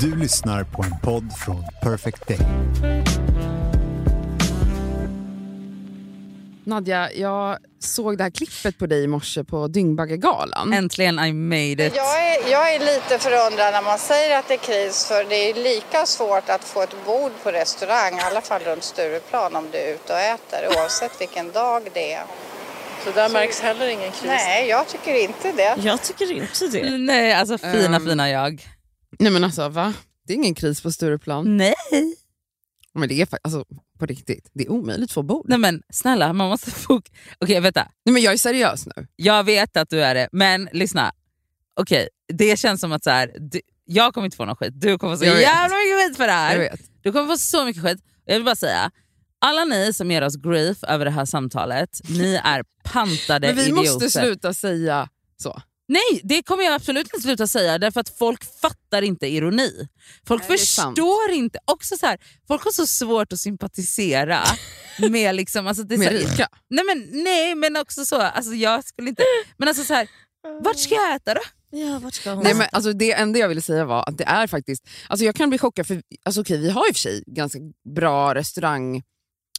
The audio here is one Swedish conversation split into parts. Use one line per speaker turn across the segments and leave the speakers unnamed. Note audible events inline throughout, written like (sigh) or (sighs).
Du lyssnar på en podd från Perfect Day.
Nadja, jag såg det här klippet på dig i morse på Dyngbaggegalan.
Äntligen I made it.
Jag är, jag är lite förundrad när man säger att det är kris för det är lika svårt att få ett bord på restaurang, i alla fall runt Stureplan om du är ute och äter oavsett vilken dag det är.
Så där märks heller ingen kris?
Nej, jag tycker inte det.
Jag tycker inte det.
Nej, alltså fina
Ehm.
fina jag.
Nej men alltså va? Det är ingen kris på Stureplan.
Nej.
Men det är faktiskt, alltså på riktigt, det är omöjligt att få bord.
Nej men snälla, man måste få... Okej vänta,
Nej men jag är seriös nu.
jag vet att du är det, men lyssna. Okej, det känns som att så här, du, jag kommer inte få någon skit, du kommer få så jävla mycket skit för det
Jag
här.
vet.
Du kommer få så mycket skit. Jag vill bara säga, alla ni som ger oss grief över det här samtalet, ni är pantade
Men vi
idioter.
måste sluta säga så.
Nej, det kommer jag absolut inte sluta säga därför att folk fattar inte ironi. Folk
Nej,
förstår inte. Också så här, folk har så svårt att sympatisera (laughs) med liksom... Alltså det är
Med rika.
Nej men, nej, men också så, alltså jag skulle inte... Men alltså så här, vart ska jag äta då?
Ja, vart ska hon?
Nej, men, alltså, det enda jag ville säga var att det är faktiskt, alltså, jag kan bli chockad för alltså, okej, vi har i och för sig ganska bra restaurang,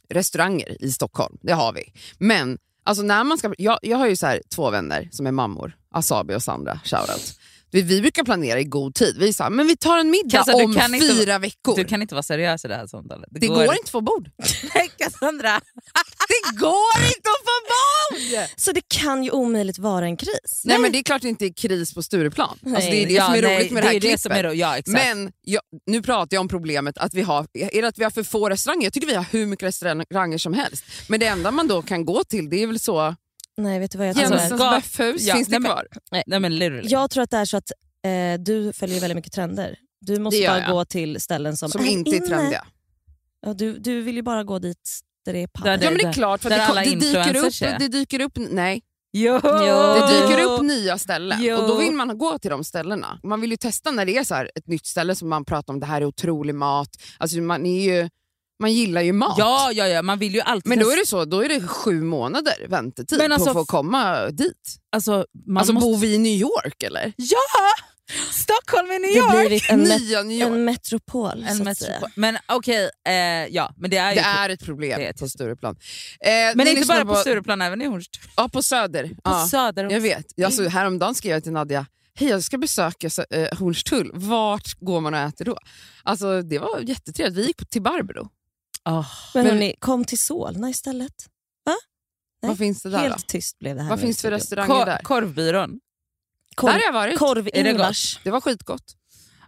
restauranger i Stockholm, det har vi. Men alltså, när man ska, jag, jag har ju så här, två vänner som är mammor, Asabi och Sandra, shoutout. Vi, vi brukar planera i god tid, vi sa men vi tar en middag
Kassa, du
om
kan inte-
fyra veckor.
Du kan inte vara seriös i det här samtalet.
det går, inte att få bord. (laughs)
Nej Cassandra!
Det går inte att få bord!
Så det kan ju omöjligt vara en kris.
Nej, men det är klart det inte är kris på Stureplan. Alltså, det är det
Ja,
som är
nej,
roligt med det här
är
klippet.
som är ro- ja, exakt.
Men jag, nu pratar jag om problemet att vi har, är det att vi har för få restauranger. Jag tycker vi har hur mycket restauranger som helst. Men det enda man då kan gå till det är väl så
Nej, vet du vad jag tror?
Jensens
Alltså,
Böffhus,
ja,
finns det
nej,
kvar?
Nej, nej men literally.
jag tror att det är så att eh, du följer väldigt mycket trender. Du måste bara
jag.
gå till ställen som,
Som inte är trendiga.
Ja, du, du vill ju bara gå dit där det är papper.
Ja men det är klart, för det,
alla
det, dyker upp,
är.
det dyker upp, nej,
Jo.
det dyker upp nya ställen
Jo.
och då vill man gå till de ställena. Man vill ju testa när det är så här ett nytt ställe som man pratar om, det här är otrolig mat. Alltså man, är ju, man gillar ju mat.
Ja, ja, ja, man vill ju alltid...
Men då är det så, då är det sju månader väntetid
Men
på
alltså,
att få komma dit.
Alltså, man
Alltså
måste...
bor vi i New York eller?
Ja! Stockholm är New
Det
York!
blivit en, met-
Nya New York.
en metropol.
En
så att
metropol.
säga.
Men okej, eh, ja, men det är ju...
Det är ett problem
det är ett-
på Stureplan. Eh,
men inte bara på Stureplan, även i Hornstull.
Ja, på Söder.
På
ja.
Söder också.
Jag vet. Alltså, häromdagen skrev jag till Nadja, hej jag ska besöka eh, Hornstull, vart går man och äter då? Alltså, det var jättetrevligt, vi gick på- till Barbro.
Oh.
Men,
Men-
hörni, kom till Solna istället. Va? Nej,
Vad finns det där
Helt
då?
tyst blev det här.
Vad finns det för restauranger
Kor-
där?
korvbyrån.
Korv,
Där har jag varit.
korv
Är det
Ingvars.
Det var skitgott.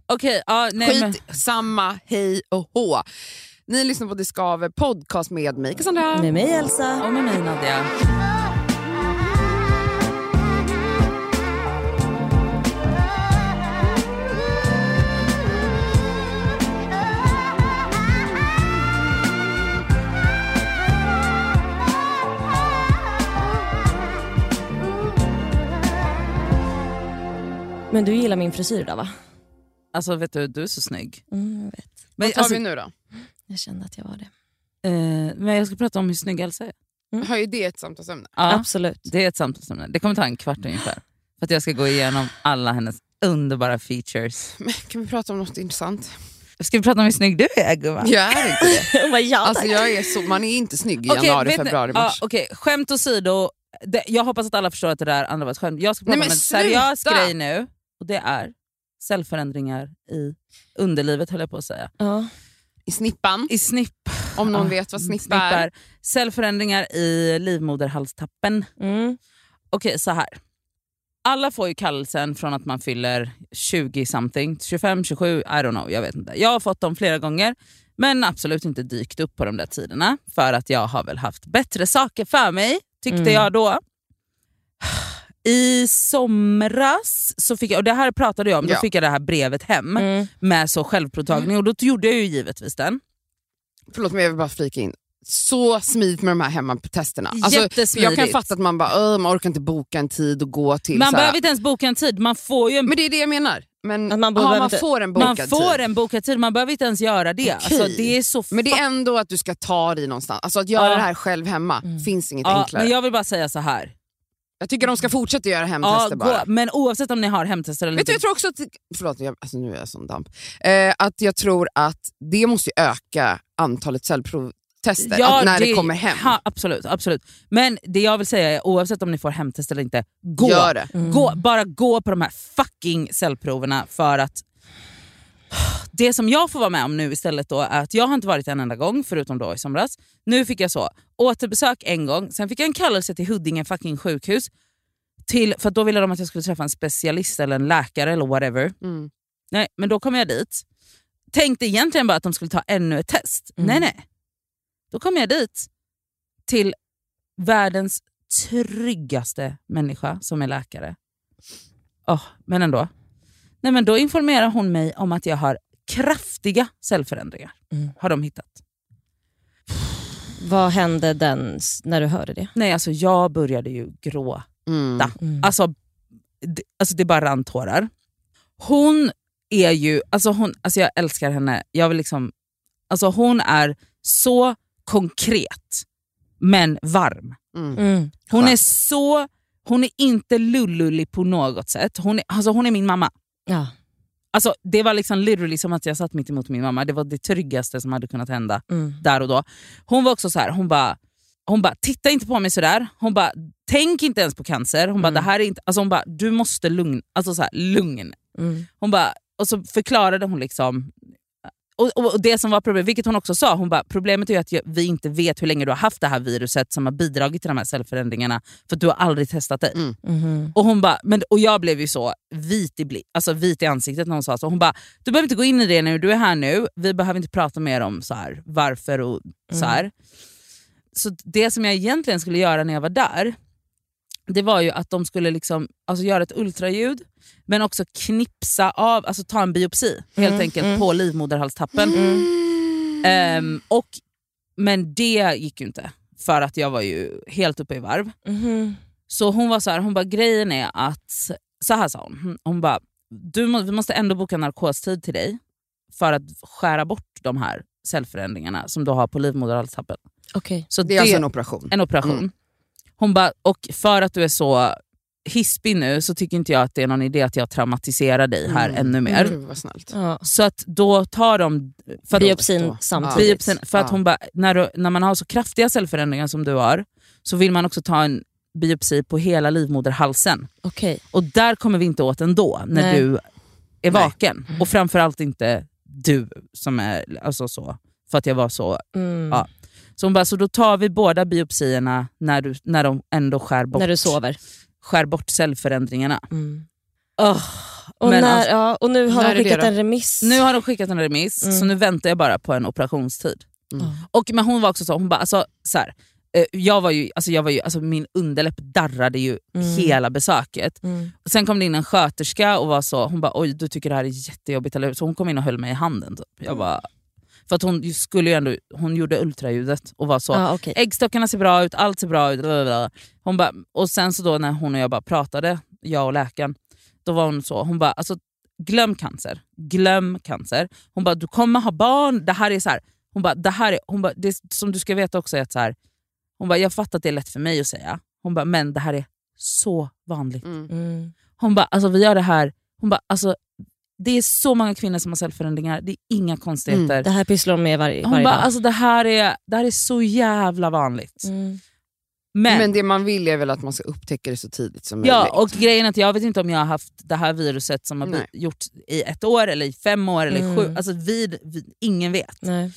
Okej, ja, nej, men...
Skit samma, hej och hå. Ni lyssnar på Discover podcast med mig Cassandra.
Med mig Elsa.
Och med mig Nadja.
Men du gillar min frisyr idag va?
Alltså vet du, du är så snygg.
Mm, jag vet.
Men,
Vad tar
alltså,
vi nu då?
Jag kände att jag var det.
eh, men jag ska prata om hur snygg Elsa är.
Har ju det ett samtalsämne?
Ja,
Absolut.
det är ett samtalsämne. Det kommer ta en kvart ungefär. För att jag ska gå igenom alla hennes underbara features.
Men, kan vi prata om något intressant?
Ska vi prata om hur snygg du är gumman?
Jag är inte det. (laughs)
Ja,
Alltså, jag är så, man är inte snygg i
Okej,
januari, februari,
ja,
mars.
okej, Skämt åsido, det, jag hoppas att alla förstår att det där andra var ett skämt. Jag ska prata
Nej,
om
men
en seriös grej nu och det är cellförändringar i underlivet höll jag på att säga.
Ja.
I snippan,
I snipp.
om någon
Ja,
vet vad snippa är.
Cellförändringar i livmoderhalstappen.
Mm.
Okej, så här. Alla får ju kallelsen från att man fyller 20 something, 25, 27, I don't know, jag vet inte. Jag har fått dem flera gånger men absolut inte dykt upp på de där tiderna för att jag har väl haft bättre saker för mig, tyckte
Mm.
jag då. I somras, så fick jag, och det här pratade jag om, då
Ja.
fick jag det här brevet hem
Mm.
med så självprovtagning och då gjorde jag ju givetvis den.
Förlåt men jag vill bara flika in. Så smidigt med de här hemmatesterna. Alltså, jag kan fatta att man bara, "Öh, man orkar inte boka en tid och gå till
Man
så här.
behöver inte ens boka en tid, man får ju en
Men det är det jag menar. Men
Att man behöver
man
inte-
får en bokad
Man får
tid.
en bokad tid, man behöver inte ens göra det.
Okej.
Alltså, det är så
Men det är ändå att du ska ta dig någonstans. Alltså att göra
Ja.
det här själv hemma finns inget
ja,
enklare.
men Jag vill bara säga så här.
Jag tycker de ska fortsätta göra
Ja,
hemtester bara.
gå, men oavsett om ni har hemtester eller
Vet
inte.
jag tror också att, förlåt jag, alltså nu är jag som damp, eh, att jag tror att det måste öka antalet cellprovtester att när det, kommer hem.
Ha, absolut, absolut. Men det jag vill säga är oavsett om ni får hemtest eller inte, gå.
Gör det.
gå bara gå på de här fucking cellproverna för att det som jag får vara med om nu istället då är att jag har inte varit en enda gång förutom då i somras. Nu fick jag så återbesök en gång, sen fick jag en kallelse till Huddinge fucking sjukhus. Till, för då ville de att jag skulle träffa en specialist eller en läkare eller whatever.
Mm.
Nej, men då kom jag dit. Tänkte egentligen bara att de skulle ta ännu ett test.
Mm.
Nej, nej. Då kom jag dit till världens tryggaste människa som är läkare. Åh, men ändå. Nej, men då informerar hon mig om att jag har kraftiga cellförändringar.
Mm.
Har de hittat.
Vad hände den när du hörde det?
Nej, alltså jag började ju gråta.
Mm.
Mm.
Alltså, det, alltså det bara rann tårar. Hon är ju, alltså, hon, alltså jag älskar henne. Jag vill liksom, alltså hon är så konkret men varm.
Mm.
Mm.
Hon är så, hon är inte lullullig på något sätt. Hon är, alltså hon är min mamma.
Ja.
Alltså det var liksom literally som att jag satt mitt emot min mamma. Det var det tryggaste som hade kunnat hända
Mm.
där och då. Hon var också så här, hon bara, hon bara titta inte på mig sådär. Hon bara, tänk inte ens på cancer. Hon bara,
Mm.
det här är inte, alltså hon bara, du måste lugn, alltså så här, lugn.
Mm.
Hon bara, och så förklarade hon liksom och, och, och det som var problemet, vilket hon också sa, hon bara, problemet är att vi inte vet hur länge du har haft det här viruset som har bidragit till de här cellförändringarna för att du har aldrig testat dig.
Mm.
Mhm.
Och, hon bara, men, och jag blev ju så vit i, bli, alltså vit i ansiktet när hon sa så. Hon bara, du behöver inte gå in i det nu, du är här nu, vi behöver inte prata mer om så här, varför och så här. Så det som jag egentligen skulle göra när jag var där, det var ju att de skulle liksom, alltså göra ett ultraljud men också knipsa av, alltså ta en biopsi helt
Mm,
enkelt
mm.
på livmoderhalstappen. Ehm, och, men det gick ju inte för att jag var ju helt uppe i varv.
Mhm.
Så hon var så här, hon bara grejen är att, så här sa hon, hon bara du må, vi måste ändå boka narkostid till dig för att skära bort de här cellförändringarna som du har på livmoderhalstappen.
Okej.
Så
Det är alltså en operation.
en operation.
Mm.
Hon bara, och för att du är så hispig nu så tycker inte jag att det är någon idé att jag traumatiserar dig här
Mm.
ännu mer.
Gud vad snällt.
Ja.
Så att då tar de... För att,
Biopsin
då.
samtidigt.
biopsin, för att
Ja.
hon bara, när, du, när man har så kraftiga cellförändringar som du har så vill man också ta en biopsi på hela livmoderhalsen.
Okej.
Och där kommer vi inte åt ändå när
Nej.
du är vaken. Och framförallt inte du som är alltså så. För att jag var så
Mm.
Ja. Så hon bara, så då tar vi båda biopsierna när, du, när de ändå skär bort,
När du sover.
skär bort cellförändringarna.
Mm.
Åh,
Och, när,
alltså,
ja, och nu har de skickat en remiss.
nu har de skickat en remiss,
Mm.
så nu väntar jag bara på en operationstid.
Mm.
Och, men hon var också så, hon bara, alltså, så här, eh, jag var ju, alltså, jag var ju, alltså, min underläpp darrade ju
Mm.
hela besöket.
Mm.
Och sen kom det in en sköterska och var så, hon bara oj du tycker det här är jättejobbigt eller? Så hon kom in och höll mig i handen. Typ. Jag bara, för att hon, skulle ju ändå, hon gjorde ultraljudet och var så,
Ja, okej.
äggstockarna ser bra ut, allt ser bra ut. blablabla. Hon bara, och sen så då när hon och jag bara pratade, jag och läkaren, då var hon så, hon bara alltså, glöm cancer, glöm cancer. Hon bara du kommer ha barn, det här är så här. Hon bara, det här är, hon bara, det som du ska veta också är att så här, hon bara, jag fattar att det är lätt för mig att säga, hon bara, men det här är så vanligt.
Mm.
Mm.
Hon bara, alltså vi gör det här, hon bara, alltså, det är så många kvinnor som har cellförändringar, det är inga konstigheter.
Det här pysslar de med varje,
Hon
varje dag.
alltså det här, är, det här är så jävla vanligt.
Mm.
Men,
Men det man vill är väl att man ska upptäcka det så tidigt som
ja,
möjligt.
och grejen är att jag vet inte om jag har haft det här viruset som har
Nej.
gjort i ett år, eller i fem år, eller
Mm.
sju, alltså vid, vid, ingen vet.
Nej.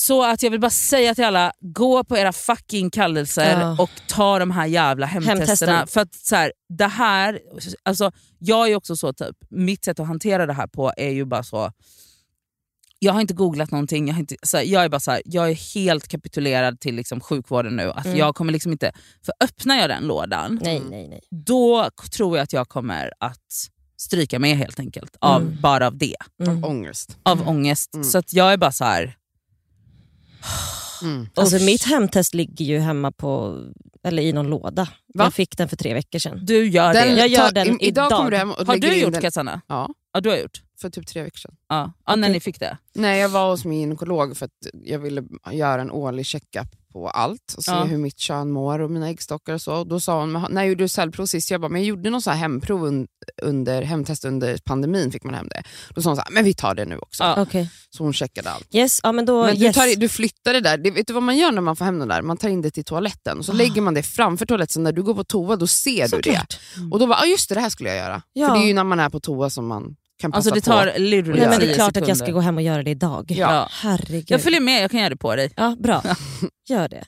Så att jag vill bara säga till alla, gå på era fucking kallelser
Ja.
och ta de här jävla hemtesterna.
Hemtesten.
För att så här, det här, alltså, jag är också så, typ, mitt sätt att hantera det här på är ju bara så, jag har inte googlat någonting, jag, har inte, så här, jag är bara så här, jag är helt kapitulerad till liksom, sjukvården nu. Att
Mm.
jag kommer liksom inte, för öppnar jag den lådan,
nej, nej, nej.
då tror jag att jag kommer att stryka med helt enkelt. Av,
Mm.
Bara av det,
Mm.
Ångest.
av ångest.
Mm.
Så att jag är bara så här.
Mm.
Alltså,
Usch.
mitt hemtest ligger ju hemma på, eller i någon låda.
Va?
Jag fick den för tre veckor sedan.
Du gör
Den,
det.
Jag gör
ta-
den
idag.
idag.
kommer du hem och
Har du gjort
den.
Kassana?
Ja,
Ja, du har gjort.
för typ tre veckor sedan.
Ja, ja när
Okej.
ni fick det.
Nej, jag var hos min gynekolog för att jag ville göra en årlig checkup på allt och se
Ja.
hur mitt kön mår och mina äggstockar och så. Och då sa hon, "Men när gjorde du cellprov sist? Jag bara, men jag gjorde någon så här hemprov un, under, hemtest under pandemin, fick man hem det. Då sa hon så här, men vi tar det nu också.
Ja.
Okej.
Så hon checkade allt.
Yes, ja, men då,
Men du,
yes.
tar, du flyttar det där, det, vet du vad man gör när man får hem den där? Man tar in det till toaletten och så lägger man det framför toaletten, så när du går på toa då ser du det.
Såklart.
Och då bara, ah, just det, det här skulle jag göra.
Ja.
För det är ju när man är på toa som man kan passa
Alltså det
på.
tar literally
Nej, men det
10
är klart att jag ska gå hem och göra det idag.
Ja.
Herregud.
Jag följer med, jag kan göra det på dig.
Ja, bra. Gör det.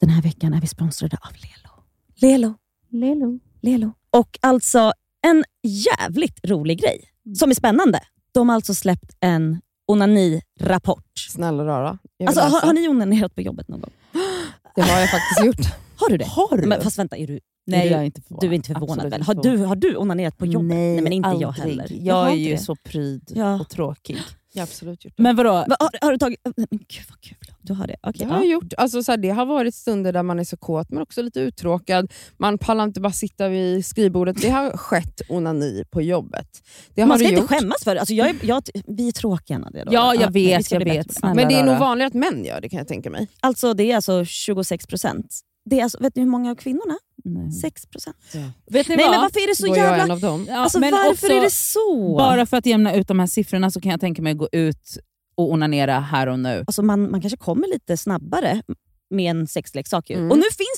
Den här veckan är vi sponsrade av Lelo. Lelo. Lelo. Lelo. Och alltså en jävligt rolig grej som är spännande. De har alltså släppt en onani-rapport.
Snälla rara.
Alltså, har, har ni onanerat på jobbet någon gång?
Det har jag faktiskt gjort.
Har du det?
Har du?
Men, fast vänta, är du,
Nej,
är du,
jag är inte förvånad.
du är inte förvånad
Absolut
väl? Har du, har du onanerat på jobbet?
Nej,
men inte jag
aldrig.
heller.
Jag
har
är ju
det.
så pryd
Ja.
och tråkig.
Jag har absolut gjort det.
Men vadå?
Va, har, har du tagit... Nej, Men gud vad kul. Du har det? Okej.
Det har jag gjort. Alltså, så här, det har varit stunder där man är så kåt men också lite uttråkad. Man pallar inte bara sitta vid skrivbordet. Det har skett onani på jobbet. Det har
Man ska inte
gjort.
skämmas för det. Alltså, jag är, jag, vi är tråkiga Nadia. då.
Ja, jag
vi
vet, jag vet.
Men det är nog vanligare att män gör det kan jag tänka mig.
Alltså, det är alltså 26 procent. Det är alltså, vet ni hur många av kvinnorna?
Nej.
6 procent.
Vet ni
Nej
vad?
men varför är det så
Då jag en
jävla...
av dem.
Ja,
Alltså,
men
varför
också,
är det så?
Bara för att jämna ut de här siffrorna så kan jag tänka mig att gå ut och onanera här och nu.
Alltså, man, man kanske kommer lite snabbare med en sexleksak. Ju.
Mm.
Och nu finns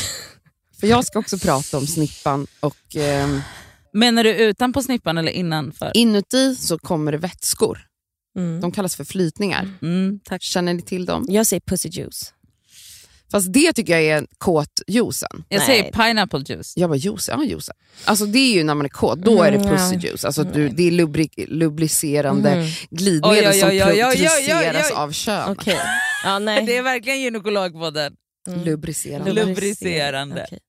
För jag ska också prata om snippan och eh,
Menar du utanpå snippan eller innanför?
inuti så kommer det vätskor.
Mm.
De kallas för flytningar.
Mm, tack.
Känner ni till dem?
Jag säger pussy juice.
Fast det tycker jag är kåtjuicen.
Jag
Nej.
säger pineapple juice.
Jag bara juice, ja juice. Alltså det är ju när man är kåt, då är det
Mm,
pussy
ja.
juice. Alltså du, det är lubrik, lubricerande
Mm.
glidmedel
Oj, oj,
som
oj, oj, oj, oj, oj,
produceras
oj.
av kön.
Okej. Ja, nej. (laughs)
Det är verkligen gynekologpodden.
Mm.
Lubricerande.
Lub- Lubricerande.
Okej.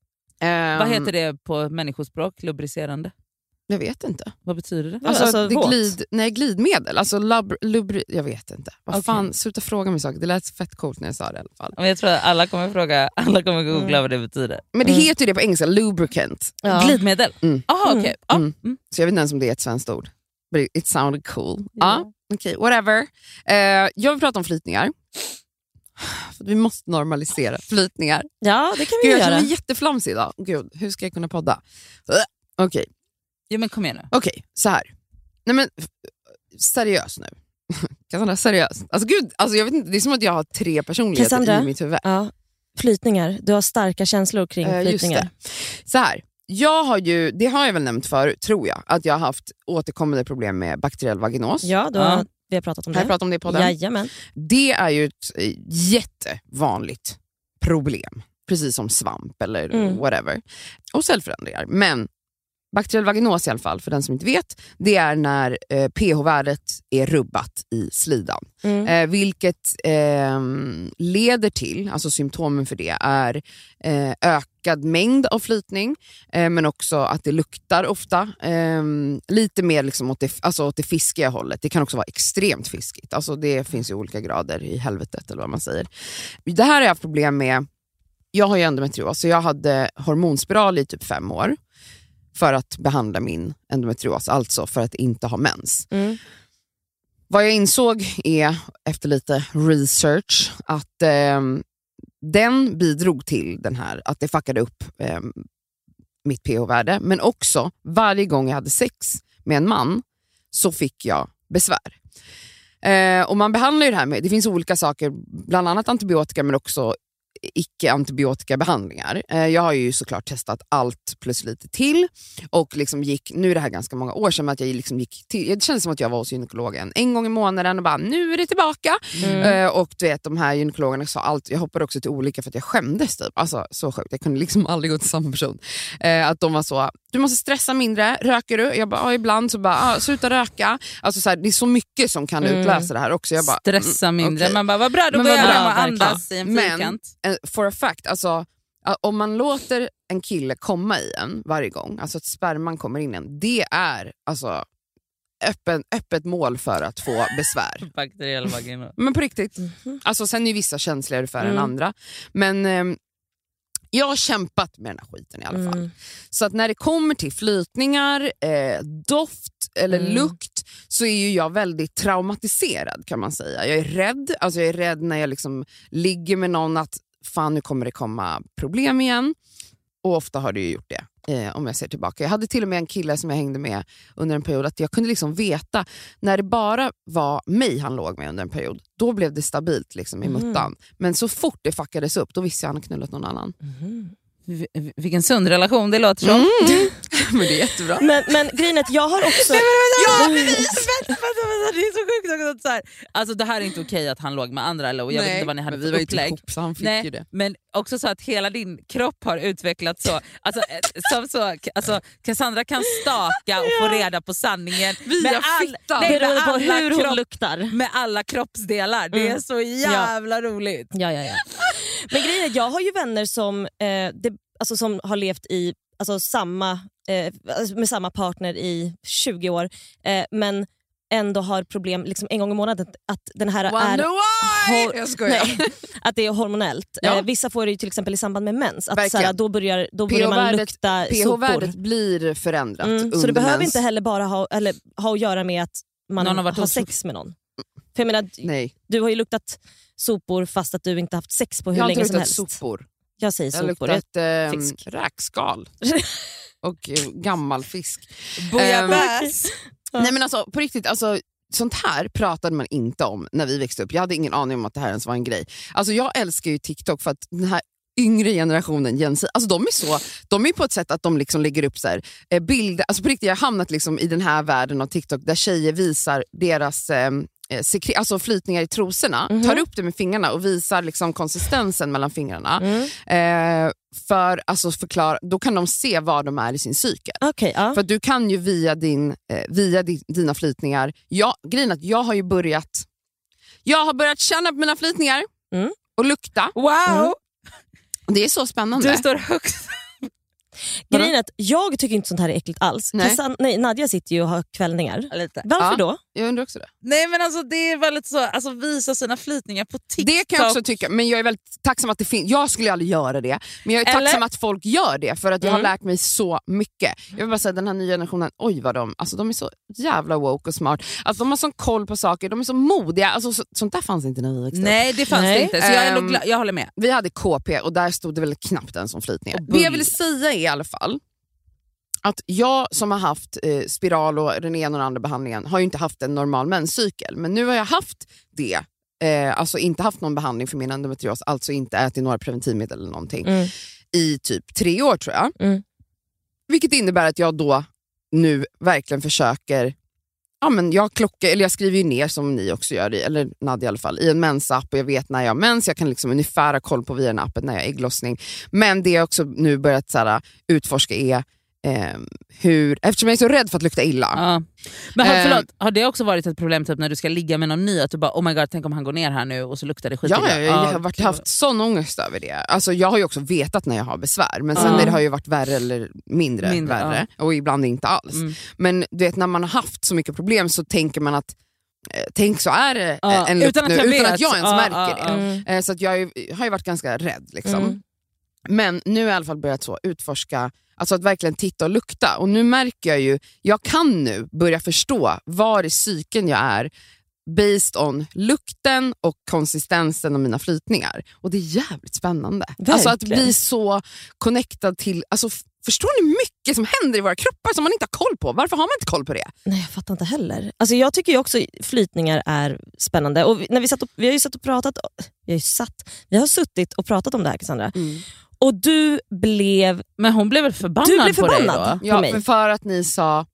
Ehm,
Vad heter det på människospråk? Lubricerande?
Jag vet inte.
Vad betyder det?
Alltså,
Alltså,
det glid, nej, glidmedel, alltså lub, lubri, jag vet inte. Vad
Okej.
fan, sluta fråga mig saker. Det lät fett coolt när jag sa det i alla fall.
Men jag tror att alla kommer fråga, alla kommer googla
Mm.
vad det betyder.
Men det
Mm.
heter ju det på engelska, lubricant.
Ja.
Glidmedel?
Mm.
Mm.
okej. Ja.
Mm.
Mm.
Så jag vet inte ens om det är ett svenskt ord. But it, sounded cool.
Ja.
Ja, okej, whatever. Eh, jag vill prata om flytningar. Vi måste normalisera flytningar.
Ja, det kan vi
Gud, jag
göra.
känner mig jätteflamsig idag. Gud, hur ska jag kunna podda? Äh, Okej,
Ja, men kom igen nu.
okej, så här. Nej men seriös nu. (laughs) Cassandra, seriös. Alltså gud, alltså, jag vet inte, det är som att jag har tre personligheter
Cassandra?
i mitt huvud.
Ja. Flytningar. Du har starka känslor kring
Eh, just
flytningar.
det. Så här. Jag har ju, det har jag väl nämnt förut, tror jag, att jag har haft återkommande problem med bakteriell vaginos.
Ja, du
Ja.
Vi har pratat om
jag
det.
pratat om det på podden?
Jajamän.
Det är ju ett eh, jättevanligt problem, precis som svamp eller
Mm.
whatever. Och cellförändringar. Men bakteriell vaginos i alla fall, för den som inte vet, det är när eh, pH-värdet är rubbat i slidan.
Mm.
Eh, vilket ehm, leder till, alltså symptomen för det är eh, ökad mängd av flytning, eh, men också att det luktar ofta. ehm, lite mer liksom åt, det, alltså åt det fiskiga hållet. Det kan också vara extremt fiskigt. Alltså det finns ju olika grader i helvetet eller vad man säger. Det här har jag haft problem med. Jag har ju endometrios, så jag hade hormonspiral i typ fem år för att behandla min endometrios, alltså för att inte ha mens.
Mm.
Vad jag insåg är, efter lite research, att ehm, den bidrog till den här, att det fuckade upp ehm, mitt pH-värde. Men också, varje gång jag hade sex med en man så fick jag besvär. Eh, och man behandlar ju det här med, det finns olika saker, bland annat antibiotika men också icke-antibiotika behandlingar. Eh, jag har ju såklart testat allt plus lite till. Och liksom gick, nu är det här ganska många år sedan, att jag liksom gick till, det kändes som att jag var hos gynekologen en gång i månaden och bara nu är det tillbaka. Eh, och du vet de här gynekologerna sa allt, jag hoppade också till olika för att jag skämdes typ. Alltså så sjukt, jag kunde liksom aldrig gå till samma person. Eh, att de var så, du måste stressa mindre, röker du? Jag bara, ja, ibland så bara, ah, sluta röka. Alltså så här, det är så mycket som kan utlösa det här också. Jag bara,
Stressa
mm,
mindre.
okej.
Man bara, vad bra, då
Men vad
jag
verkligen.
andas i en
Men
fyrkant.
eh, for a fact, alltså, eh, om man låter en kille komma i en varje gång, alltså att sperman kommer in en, det är alltså öppen, öppet mål för att få (laughs) besvär.
Bakteriell vagina.
Men på riktigt. Alltså, sen är vissa känsligare för än
Mm.
andra. Men ehm, jag har kämpat med den här skiten i alla fall.
Mm.
Så att när det kommer till flytningar, eh, doft eller
Mm.
lukt så är ju jag väldigt traumatiserad kan man säga. Jag är rädd, alltså jag är rädd när jag liksom ligger med någon att fan nu kommer det komma problem igen. Och ofta har det ju gjort det. Eh, om jag ser tillbaka. Jag hade till och med en kille som jag hängde med under en period att jag kunde liksom veta när det bara var mig han låg med under en period, då blev det stabilt liksom, i
Mhm.
muttan. Men så fort det fuckades upp, då visste jag att han knullat någon annan.
V- Vilken sund relation det låter som. (laughs) (laughs)
Men det är jättebra.
Men, men grejen är att jag har också...
Ja, men vänta, vänta, vänta, det är så sjukt också. att Så här, alltså, det här är inte okej att han låg med andra, eller, och jag vet
Nej,
inte vad ni hade
men vi
för
var ju inte
upplägg.
ihop så han fick
Nej,
ju det.
Men också så att hela din kropp har utvecklats så. Alltså, eh, som så alltså, Cassandra kan staka och få reda på sanningen
Via
med,
fittan.
nej, med,
Beroende på
alla
hur hon
kropp,
luktar.
med alla kroppsdelar. Det är
Mm.
så jävla roligt.
Ja, ja, ja. Men grejen är, jag har ju vänner som, eh, det, alltså, som har levt i alltså, samma, eh, alltså, med samma partner i 20 år eh, men ändå har problem liksom, en gång i månaden att den här är
Wonder why!
hor-
Jag skojar.
Nej, (laughs) att det är hormonellt.
Ja.
Eh, vissa får det ju till exempel i samband med mens. Att, såhär, då börjar, då börjar man lukta sopor.
pH-värdet blir förändrat
Mm,
under
så det behöver inte heller bara ha, eller, ha att göra med att man
Någon har
har, sex med någon. För jag menar,
Nej,
du har ju luktat sopor fast att du inte haft sex på hur
jag har
länge
inte
som
luktat
helst.
sopor.
Jag säger
Jag har
sopor.
luktat eh,
fisk.
räkskal (laughs) och eh, gammal fisk.
Bouillabaisse.
Nej men alltså på riktigt, alltså, sånt här pratade man inte om när vi växte upp. Jag hade ingen aning om att det här ens var en grej. Alltså jag älskar ju TikTok för att den här yngre generationen, Gen Z, alltså de är så, de är på ett sätt att de liksom lägger upp så här, eh, bilder, alltså på riktigt jag har hamnat liksom i den här världen av TikTok där tjejer visar deras eh, eh, sekre- alltså flytningar i trosorna,
Mhm.
tar upp det med fingrarna och visar liksom konsistensen mellan fingrarna.
Mm.
Eh, för alltså förklara, då kan de se var de är i sin cykel.
Okej, ja.
För du kan ju via, din, eh, via di, dina flytningar, jag, grejen att jag har ju börjat jag har börjat känna på mina flytningar
Mm.
och lukta.
Wow!
Det är så spännande.
Du står högst.
Grejen är att jag tycker inte sånt här är äckligt alls.
Nej.
Kassan, nej, Nadja sitter ju och har kvällningar.
Lite.
Varför
Ja.
då?
Jag undrar också det.
Nej men alltså det är väldigt så, alltså visa sina flytningar på TikTok.
Det kan jag också tycka, men jag är väldigt tacksam att det finns. Jag skulle aldrig göra det, men jag är
Eller?
tacksam att folk gör det för att jag har
Mm.
lärt mig så mycket. Jag vill bara säga den här nya generationen, oj vad de, alltså de är så jävla woke och smart. Alltså de har sån koll på saker, de är så modiga. Alltså, så, sånt där fanns inte när vi växte.
Nej det fanns
Nej.
det inte, så jag, glad, jag håller med.
Vi hade KP och där stod det väl knappt ens om flytningar.
Och
Det jag vill säga är i alla fall att jag som har haft eh, spiral och den ena och den andra behandlingen har ju inte haft en normal menscykel. Men nu har jag haft det. Eh, alltså inte haft någon behandling för min endometrios, alltså inte ätit några preventivmedel eller någonting
Mm.
i typ tre år tror jag.
Mm.
Vilket innebär att jag då nu verkligen försöker Ja, men jag, klockar, eller jag skriver ju ner som ni också gör, i, eller Nadja i alla fall, i en mensapp och jag vet när jag har mens. Jag kan liksom ungefär ha koll på via den appen när jag har ägglossning. Men det jag också nu börjat så här, utforska är eh, hur, eftersom jag är så rädd för att lukta illa.
Ja. Men har,
Ehm.
förlåt, har det också varit ett problem typ, när du ska ligga med någon ny? Att du bara oh my god, tänk om han går ner här nu och så luktar det skit
Ja, jag, har
Ja,
varit, haft sån ångest över det. Alltså, jag har ju också vetat när jag har besvär, men sen
Ja.
det har ju varit värre eller mindre,
Mindre,
värre och ibland inte alls.
Mm.
Men du vet, när man har haft så mycket problem så tänker man att eh, Tänk så är det
Ja,
eh, en lukt
utan
nu,
jag
utan att jag ens
Ja,
märker
ja,
det.
ja.
Mm.
Så jag har ju- har ju varit ganska rädd. Liksom.
Mm.
Men nu har jag i alla fall börjat så utforska, alltså att verkligen titta och lukta. Och nu märker jag ju, jag kan nu börja förstå var i cykeln jag är based on lukten och konsistensen av mina flytningar. Och det är jävligt spännande. Alltså att
Verkligen.
bli så connectad till, alltså Förstår ni hur mycket som händer i våra kroppar som man inte har koll på? Varför har man inte koll på det?
Nej, jag fattar inte heller. Alltså, jag tycker ju också flytningar är spännande. Och när vi, satt och, vi har ju satt och pratat, vi har, ju satt, vi har suttit och pratat om det här Cassandra. Och du blev...
Men hon blev väl förbannad,
Du blev
på dig
förbannad?
då?
Ja,
mig.
för, för att ni sa...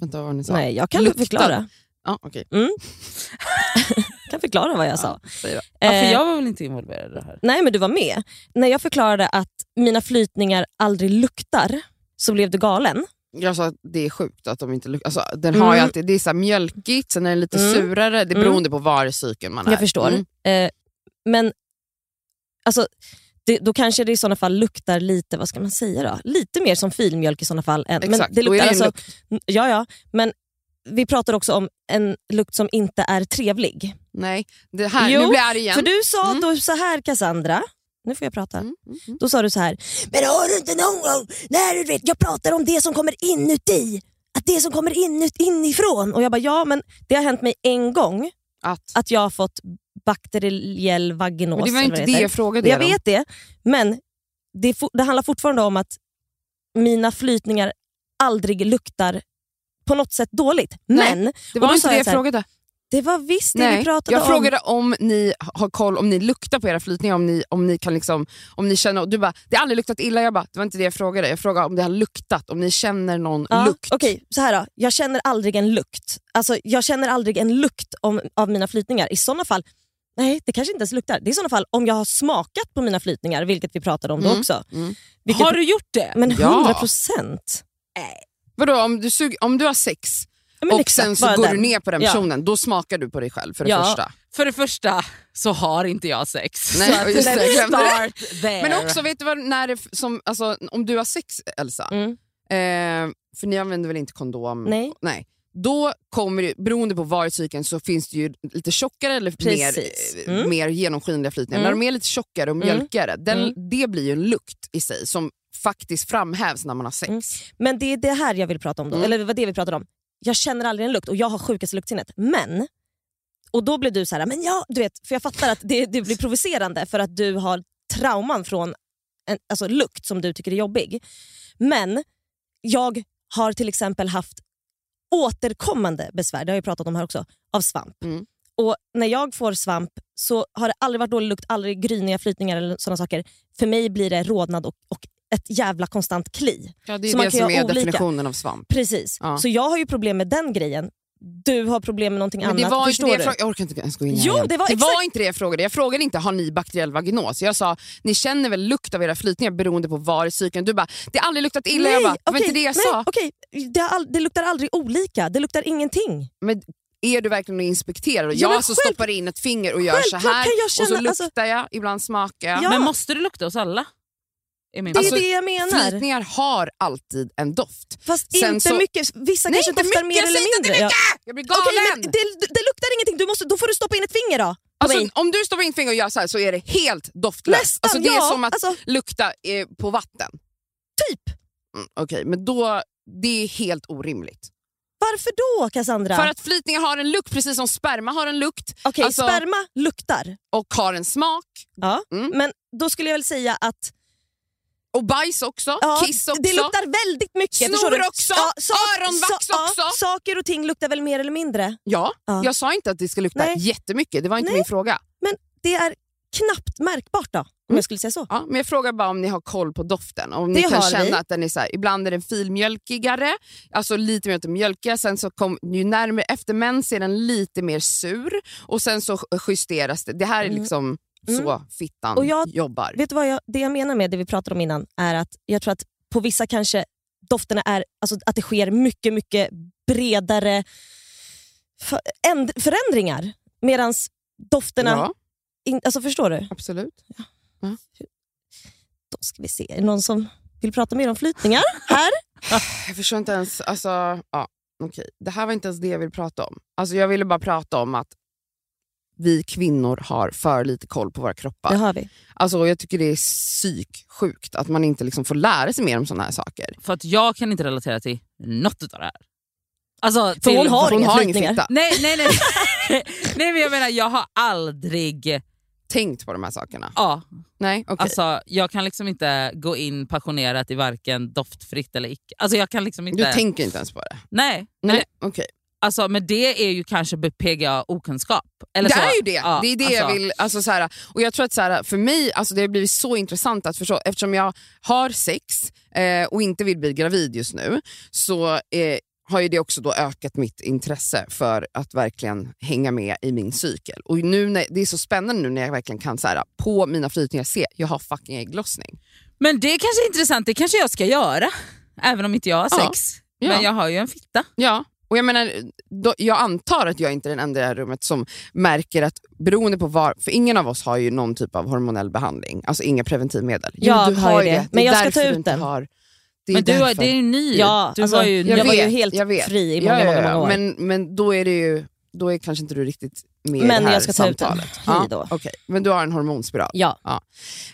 Vänta, vad var ni sa?
Nej, jag kan
Lukta.
förklara.
Ja, okej.
Mm. jag (laughs) kan förklara vad jag sa.
Säg då.
Ja, för
Eh,
jag var väl inte involverad i det här?
Nej, men du var med. När jag förklarade att mina flytningar aldrig luktar så blev du galen.
Jag sa att det är sjukt att de inte luktar. Alltså, den har ju
Mm.
alltid, det är så mjölkigt, sen är den lite
Mm.
surare. Det är
Mm.
beroende på var i cykeln man är.
Jag förstår.
Mm.
Eh, men alltså, det, då kanske det i sådana fall luktar lite, vad ska man säga då? Lite mer som filmjölk i sådana fall. Än, men
Exakt,
det
då är
luktar
det en
alltså, ja, ja, men vi pratar också om en lukt som inte är trevlig.
Nej, det här,
Jo,
nu blir jag arg igen.
För du sa
Mm.
då så här Cassandra, nu får jag prata.
Mm, mm, mm.
Då sa du så här, men har du inte någon gång när du vet, jag pratar om det som kommer inuti, att det som kommer in, inifrån. Och jag bara, ja men det har hänt mig en gång
Att,
att jag har fått bakteriell vaginos.
men det var inte det jag frågade
Jag
om.
vet det, men det, det handlar fortfarande om att mina flytningar aldrig luktar på något sätt dåligt.
Nej,
Men
Det var inte det
jag
jag
här,
frågade.
det var visst det
Nej,
vi pratade
jag
om.
frågade om ni har koll, om ni luktar på era flytningar, om ni, om ni kan liksom, om ni känner, du bara, det har aldrig luktat illa, jag bara, det var inte det jag frågade. Jag frågade om det har luktat, om ni känner någon
Ja,
lukt.
Okej, så här då. Jag känner aldrig en lukt. Alltså, jag känner aldrig en lukt om, av mina flytningar. I såna fall, nej det kanske inte ens luktar. Det är i såna fall om jag har smakat på mina flytningar, vilket vi pratade om då
Mm,
också.
mm.
Vilket,
Har du gjort det?
Men
Ja.
100 procent.
Vadå, om du, sug, om du har sex och sen så går du ner på den
Ja.
personen, då smakar du på dig själv för det
Ja.
första.
För det första så har inte jag sex.
Nej,
så att
just det.
start there.
Men också, vet du vad, när det, som, alltså, om du har sex Elsa,
Mm.
eh, för ni använder väl inte kondom?
Nej.
Nej. Då kommer det, beroende på var i cykeln så finns det ju lite tjockare eller mer,
Precis.
eh,
Mm.
mer genomskinliga flytningar.
Mm.
När de är lite tjockare och
Mm.
mjölkigare, den,
Mm.
det blir ju en lukt i sig som faktiskt framhävs när man har sex.
Mm. Men det är det här jag vill prata om då.
Mm.
Eller var det vi pratade om. Jag känner aldrig en lukt och jag har sjukaste luktsinnet. Men, och då blev du så här, men ja, du vet, för jag fattar att det, det blir provocerande för att du har trauman från en, alltså lukt som du tycker är jobbig. Men jag har till exempel haft återkommande besvär, det har jag pratat om här också, av svamp.
Mm.
Och När jag får svamp så har det aldrig varit dålig lukt, aldrig gryniga flytningar eller sådana saker. För mig blir det rodnad och, och ett jävla konstant kli.
Ja, det är
Så man
det
kan
som är
olika.
definitionen av svamp.
Precis.
Ja.
Så jag har ju problem med den grejen. Du har problem med någonting
Men det
annat.
var inte det jag,
du?
frågade, jag orkar inte ens gå in här
Jo,
igen.
det var
det var inte det jag frågade. Jag frågade inte har ni bakteriell vaginos. Jag sa ni känner väl lukt av era flytningar beroende på var i cykeln. Du bara det har aldrig luktat illa. jag bara, det var inte det jag
nej,
sa.
okej. Det, all, det luktar aldrig olika. Det luktar ingenting.
Men är du verkligen och inspekterar? Och
Ja,
jag så
själv-
stoppar in ett finger och gör så här
kan jag
och så
känna-
luktar
alltså-
jag, ibland smakar jag.
Ja.
Men måste det lukta hos alla? Är min
Det är
Alltså,
det jag menar.
Flytningar har alltid en doft.
Fast
Sen
inte
så-
mycket. Vissa
Nej,
kanske
inte
doftar
mycket,
mer eller
säger inte
mindre.
mycket! Jag blir galen!
Okej, men det, det luktar ingenting. Du måste, då får du stoppa in ett finger då.
Alltså, om du stoppar in finger och gör så här så är det helt doftlöst.
Nästan,
alltså, det är
ja.
som att
Alltså,
lukta eh, på vatten.
typ.
Mm, Okej, men då, det är helt orimligt.
Varför då Cassandra?
För att flytningar har en lukt precis som sperma har en lukt
Okej,
alltså-
sperma luktar.
och har en smak.
Ja.
Mm.
Men då skulle jag väl säga att
Och bajs också,
ja,
kiss också.
det luktar väldigt mycket.
Snor också,
sak-
öronvax
sa-
också.
Ja, saker och ting luktar väl mer eller mindre.
Ja,
Ja.
jag sa inte att det ska lukta
Nej.
jättemycket, det var inte
Nej.
min fråga.
Men det är knappt märkbart då, om
Mm.
jag skulle säga så.
Ja, men jag frågar bara om ni har koll på doften. Om
Det
ni kan känna
vi.
att den är så här, ibland är den filmjölkigare, alltså lite mer åt det mjölkiga, sen så kom, ju närmare efter mens är den lite mer sur och sen så justeras det. Det här är
Mm.
liksom så fittan
Och jag-
jobbar.
Vet du vad jag, det jag menar med det vi pratade om innan är att jag tror att på vissa kanske dofterna är alltså att det sker mycket, mycket bredare för, änd, förändringar. Medan dofterna...
Ja,
In, alltså förstår du?
absolut.
Då ska vi se. Är det någon som vill prata mer om flytningar här? (sighs)
Jag förstår inte ens, alltså, ja, okej. det här var inte ens det jag ville prata om. Alltså, jag ville bara prata om att vi kvinnor har för lite koll på våra kroppar.
Det har vi.
Alltså, jag tycker det är psyksjukt att man inte liksom får lära sig mer om såna här saker.
För att jag kan inte relatera till något av det här. Alltså,
För
till,
hon har
Hon
inga
har ingen fitta.
Nej, nej, nej. (laughs) nej men jag menar, jag har aldrig
tänkt på de här sakerna?
Ja,
Nej, okej.
alltså, jag kan liksom inte gå in passionerat i varken doftfritt eller icke. Alltså, jag kan liksom inte...
Du tänker inte ens på det?
Nej,
Nej, okej.
Alltså, men det är ju kanske PGA okunskap. Eller
Det
så.
är ju det.
Ja,
det är det
alltså,
jag vill... Alltså, så här, och jag tror att så här, för mig alltså, det har blivit så intressant att förstå, eftersom jag har sex eh, och inte vill bli gravid just nu, så eh, har ju det också då ökat mitt intresse för att verkligen hänga med i min cykel. Och nu när, Det är så spännande nu när jag verkligen kan så här, på mina flytningar se jag har fucking ägglossning.
Men det är kanske är intressant, det kanske jag ska göra. Även om inte jag har sex.
Ja.
Men jag har ju en fitta.
Ja, och jag menar, då, jag antar att jag inte är den enda i det här rummet som märker att beroende på var, för ingen av oss har ju någon typ av hormonell behandling, alltså inga preventivmedel. Jo,
Jag
du
har ju det,
Det
men jag ska ta ut
inte
den.
Har, det är
Men du, har,
därför.
det är ju ny.
Ja,
du
alltså,
var ju
jag,
Jag
var ju helt
jag vet.
fri i många,
ja, ja,
många,
ja,
många år.
Men, men då är det ju då är kanske inte du riktigt med i
Men
det här
jag ska ta ut den.
samtalet.
Hej då.
okej. Men du har en hormonspiral?
Ja.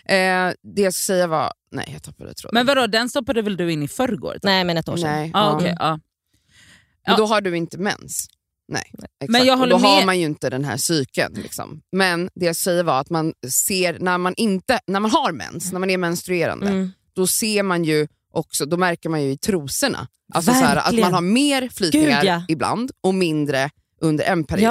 Eh, det jag ska säga var... Nej, jag tappade tråden.
Men vadå, den stoppade väl du in i förrgår?
Nej men ett år sedan.
Nej,
Ah,
ja.
okej, ja.
Men
Ja.
då har du inte mens. Nej, exakt.
Men jag
och
håller
då har
med-
man ju inte den här cykeln. Liksom. Men det jag säger var att man ser, när man, inte, när man har mens, när man är menstruerande,
Mm.
då ser man ju också, då märker man ju i trosorna alltså så här, att man har mer flytningar
Gud, ja.
ibland och mindre under en period.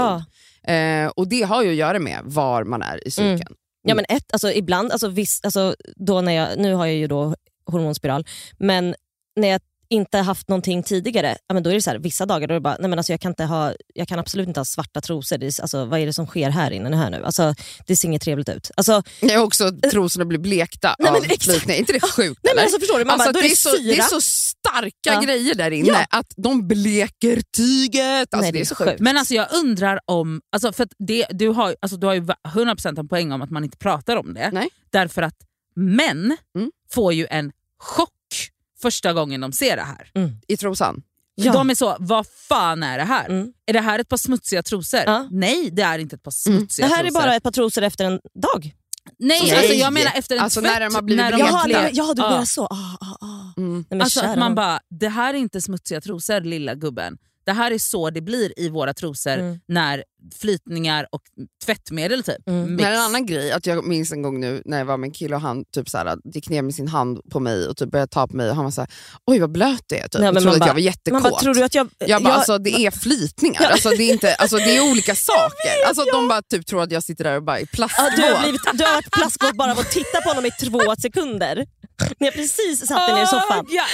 Ja.
Eh, och det har ju att göra med var man är i cykeln.
Mm. Ja men ett, alltså ibland, alltså, viss, alltså, då när jag, nu har jag ju då hormonspiral, men när jag inte haft någonting tidigare, ja, men då är det så här, vissa dagar då är det bara, nej men alltså jag kan, inte ha, jag kan absolut inte ha svarta trosor. Det är, alltså, vad är det som sker här inne här nu? Alltså, det ser inget trevligt ut. Alltså,
Jag har också trosorna blir blekta
Nej, men
av
exakt.
flytning. Är inte det sjukt?
nej,
eller?
men alltså, förstår du? Man
Alltså,
bara,
det,
är
så, det är så starka
Ja.
grejer där inne
Ja.
att de bleker tyget. Alltså,
Nej,
det är så sjukt.
Men alltså jag undrar om, alltså för att det, du, har, alltså du har ju 100% en poäng om att man inte pratar om det.
Nej.
Därför att män
Mm.
får ju en chock första gången de ser det här.
I trosan.
Ja.
De är så, vad fan är det här?
Mm.
Är det här ett par smutsiga trosor?
Ja.
Nej det är inte ett par
Mm.
smutsiga
det här är
trosor.
bara ett par trosor efter en dag.
Nej,
Nej.
Alltså jag menar efter en
Alltså
tvätt.
när de har blivit
när de
Jaha, nej, ja, du
Ja.
menar så. Ah, ah, ah.
Mm.
Nej,
Alltså att man bara, det här är inte smutsiga trosor lilla gubben. Det här är så det blir i våra trosor
Mm.
när flytningar och tvättmedel typ
Mm.
Men en annan grej, att jag minns en gång nu när jag var med en kille och han typ så här, gick ner med sin hand på mig och typ började ta på mig och han var så här, oj vad blöt det är. Typ.
Nej, man
trodde att
bara-
jag var jättekåt.
Man bara, tror du att jag...
jag bara,
jag-
alltså, det är flytningar, alltså, det, är inte, alltså, det är olika (laughs) saker. alltså, De bara typ tror att jag sitter där och bara är
Ja,
plastvåt.
du, har blivit, du har varit plaskvåt bara av att titta på honom i två sekunder. Ni har precis satt er ner i soffan.
Ah, Ja.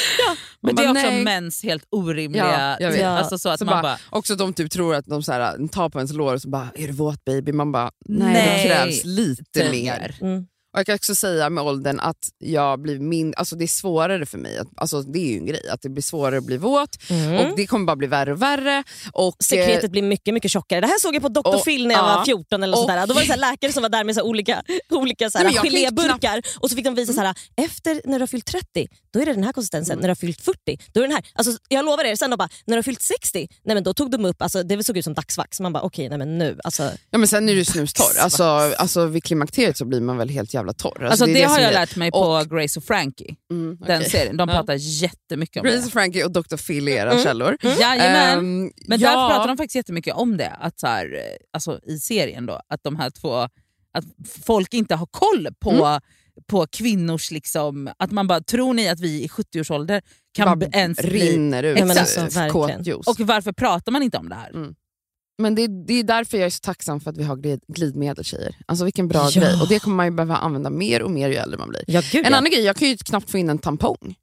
Men det är också
nej.
mäns helt orimliga...
Ja, jag vet.
Ja.
Alltså så att
Så
man
bara,
bara,
också de typ tror att de så här, tar på ens lår och så bara, är du våt baby? Man bara, nej,
Nej.
det krävs lite mer.
Mm.
Och jag kan också säga med åldern att jag blir min, alltså det är svårare för mig, att, alltså det är ju en grej, att det blir svårare att bli våt
Mm.
och det kommer bara bli värre och värre. Och, eh,
Sekretet blir mycket mycket tjockare. Det här såg jag på Dr.
Och-
Phil när jag
ja.
var 14 eller
Och-
sådär. Då var det så läkare som var där med så olika, (laughs) olika så här geléburkar och så fick de visa så här, efter när du har fyllt 30, då är det den här konsistensen.
Mm.
När du har fyllt 40, då är det den här. Alltså, jag lovar er, sen de bara, när du har fyllt 60, nej, men då tog de upp, alltså, det såg ut som dagsvax. Man bara okej, nej men nu. Alltså,
ja, men sen är du snustorr, alltså, alltså vid klimakteriet så blir man väl helt jävla torr. Alltså,
alltså det,
är
har
som
jag
är-
lärt mig på
Och-
Grace och Frankie.
Mm,
Den
okej.
serien. De
Ja.
pratar jättemycket om
Grace
det.
och Frankie och Dr. Phil är era
Mm.
källor.
Jajamän.
Ehm,
Men
ja,
där pratar de faktiskt jättemycket om det, att så här, eh, alltså i serien då, att de här två, att folk inte har koll på,
Mm.
på kvinnors, liksom, att man bara, tror ni att vi i 70-årsålder kan
bara
ens bli...
rinner ut
Ja, alltså,
kåtjuice.
Och varför pratar man inte om det här?
Mm. Men det, det är därför jag är så tacksam för att vi har glid, glidmedel tjejer. Alltså vilken bra
Ja.
grej. Och det kommer man ju behöva använda mer och mer ju äldre man blir.
ja, gud,
En
ja.
annan grej, jag kan ju knappt få in en tampong.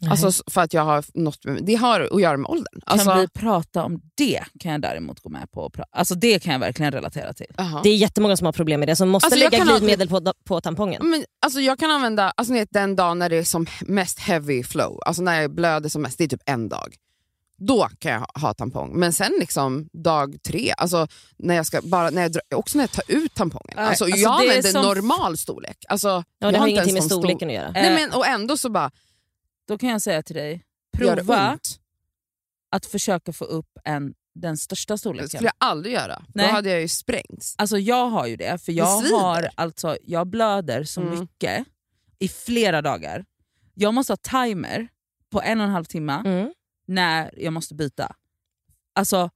Nej.
Alltså för att jag har något, det har att göra med åldern. Alltså,
Kan vi prata om det? Kan jag däremot gå med på. Alltså det kan jag verkligen relatera till.
Jaha.
Det är jättemånga som har problem med det, som måste
Alltså,
lägga
kan ha-
glidmedel på, på tampongen.
Men, alltså jag kan använda alltså, ni vet, den dagen när det är som mest heavy flow, alltså när jag blöder som mest, det är typ en dag. Då kan jag ha, ha tampong. Men sen liksom dag tre, alltså när jag ska, bara, när jag, drar- också när jag tar ut tampongen. Alltså,
alltså,
jag
det
använder
som-
normal storlek. Alltså,
Ja,
jag
det har
inte
ingenting med storleken att göra.
Eh,
Nej, men, och ändå så bara,
Då kan jag säga till dig,
det
prova att försöka få upp en, den största
Det
storleken.
skulle jag aldrig göra.
Nej.
Då hade jag ju sprängts.
Alltså jag har ju det, för jag,
svider.
har, alltså, jag blöder så
Mm.
mycket i flera dagar. Jag måste ha timer på en och en halv timme
Mm.
När jag måste byta. Alltså,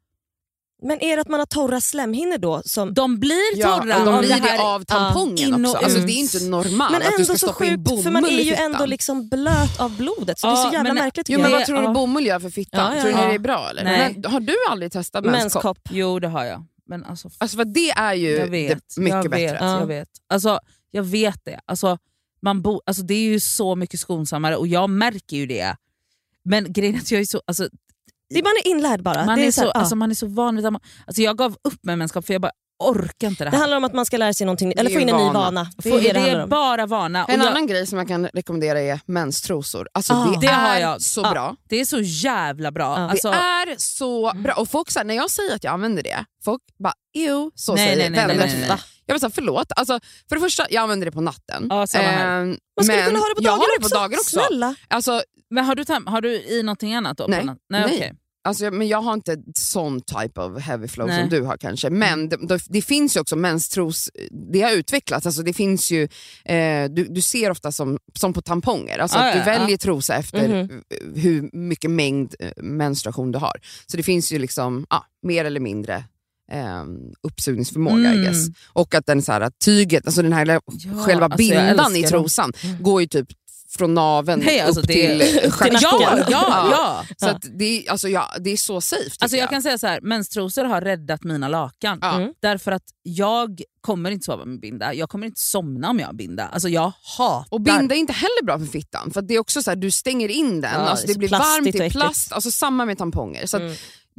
Men är det att man har torra slemhinnor då? Som...
De blir
Ja,
torra
och de blir
det
det
här
av tampongen
in
också. Alltså, det är inte normalt
Men
att du
ändå
ska
så
stoppa in
sjukt,
bomull
för man är ju ändå liksom blöt av blodet så det är
Ja,
så jävla
men-
märkligt
Jo, men
jag.
vad tror du
ja.
bomull gör för fittan?
Ja, ja,
tror
ja.
det är bra eller?
Nej.
Men, har du aldrig testat menskopp?
Menskopp.
Jo det har jag. Men alltså,
Alltså för det är ju
jag vet,
det mycket
jag
bättre.
vet,
Ja.
jag vet. Alltså, jag vet det. Alltså, man bo, alltså, det är ju så mycket skonsammare och jag märker ju det. Men grejen är att jag är så... Alltså,
Det är, man är inlärd bara.
man,
det,
är
är så,
så,
ja.
alltså, man är så van vid att man, alltså, Jag gav upp med menskopp för jag bara orkar inte det
det
här.
handlar om att man ska lära sig någonting, eller få in en ny
vana.
vana. Det är det det
är bara vana.
En
jag,
annan grej som jag kan rekommendera är menstrosor. Alltså
Ah.
det,
Det
är
har jag.
så
Ja.
bra.
det är så jävla bra.
Ja.
Alltså,
det är så bra. Och folk, så här, när jag säger att jag använder det, folk bara ew, så
Nej,
säger
nej, nej,
vänner
nej, nej, nej.
Jag vill säga förlåt. Alltså, för det första, jag använder det på natten.
Ja, samma här.
Ehm,
Man skulle
men
kunna ha det på
jag
dagen
har det
också.
på dagen också.
Snälla.
Alltså,
men har du, tam- har du i någonting annat då? på
Nej.
något- nej,
Nej.
okej.
Alltså, jag- men jag har inte sån type of heavy flow
Nej.
som du har kanske. Men det, det, det finns ju också menstros, det har utvecklats. Alltså, det finns ju, eh, du, du ser ofta som, som på tamponger, alltså
Ah,
att du
ja,
väljer trosa efter
Mhm.
eh, hur mycket mängd eh, menstruation du har. Så det finns ju liksom ja, mer eller mindre eh, uppsugningsförmåga I
Mm.
guess. Och att den så här, tyget, alltså den här
Ja,
själva
alltså, jag
bindan i
älskar dem.
trosan går ju typ från naveln
Nej, alltså
upp
det-
till stjärtskålen.
Ja, (laughs) ja, ja.
Så att det, är- alltså, ja, det är så safe
Alltså jag kan säga så här, menstrosor har räddat mina lakan.
Ja.
Mm.
Därför att jag kommer inte sova med binda, jag kommer inte somna om jag har binda. Alltså jag hatar...
Och binda är inte heller bra för fittan, för att det är också så här, du stänger in den,
Ja,
alltså
det
blir varmt, det är plast, alltså samma med tamponger. Så att
Mm.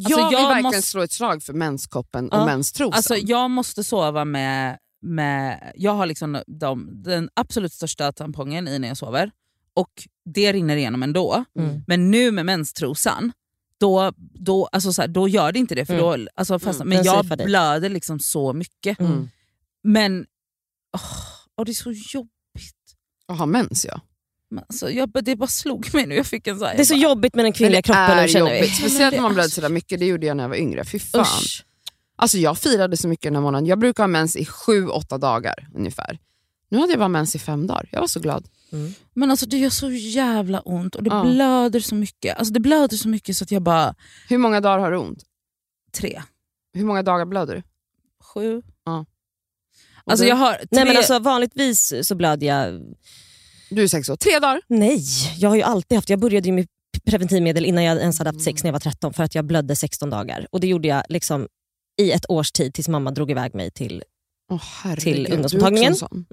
Jag,
Alltså,
vill
jag
verkligen
måste-
slå ett slag för menskoppen
Ja.
och menstrosen.
Alltså jag måste sova med... med jag har liksom de, den absolut största tampongen i när jag sover och det rinner igenom ändå.
Mm.
Men nu med menstrosan, då, då, alltså så här, då gör det inte det. För
Mm.
då, alltså fast,
Mm,
men jag
dig.
blöder liksom så mycket.
Mm.
Men åh, åh, det är så jobbigt.
Att ha mens ja.
Men Alltså, jag, det bara slog mig nu. Jag fick en så här,
Det är så
bara,
jobbigt med den kvinnliga
det
kroppen
är
nu känner
jobbigt,
vi.
speciellt när man
det är
blöder
så-
sådär mycket, det gjorde jag när jag var yngre. Fy fan.
Usch.
Alltså jag firade så mycket den här månaden, jag brukar ha mens i sju, åtta dagar ungefär. Nu hade jag bara mens i fem dagar, jag var så glad.
Men alltså det gör så jävla ont och det
Ja.
blöder så mycket. Alltså det blöder så mycket så att jag bara,
Hur många dagar har du ont?
tre,
Hur många dagar blöder du?
sju.
Ja.
Alltså
du?
jag har tre,
Nej men alltså vanligtvis så blöder jag...
Du är sex år, tre dagar?
Nej, jag har ju alltid haft... Jag började ju med preventivmedel innan jag ens hade haft sex när jag var 13 för att jag blödde 16 dagar. Och det gjorde jag liksom i ett års tid tills mamma drog iväg mig till...
Oh,
Till ungdomsmottagningen.
en sån.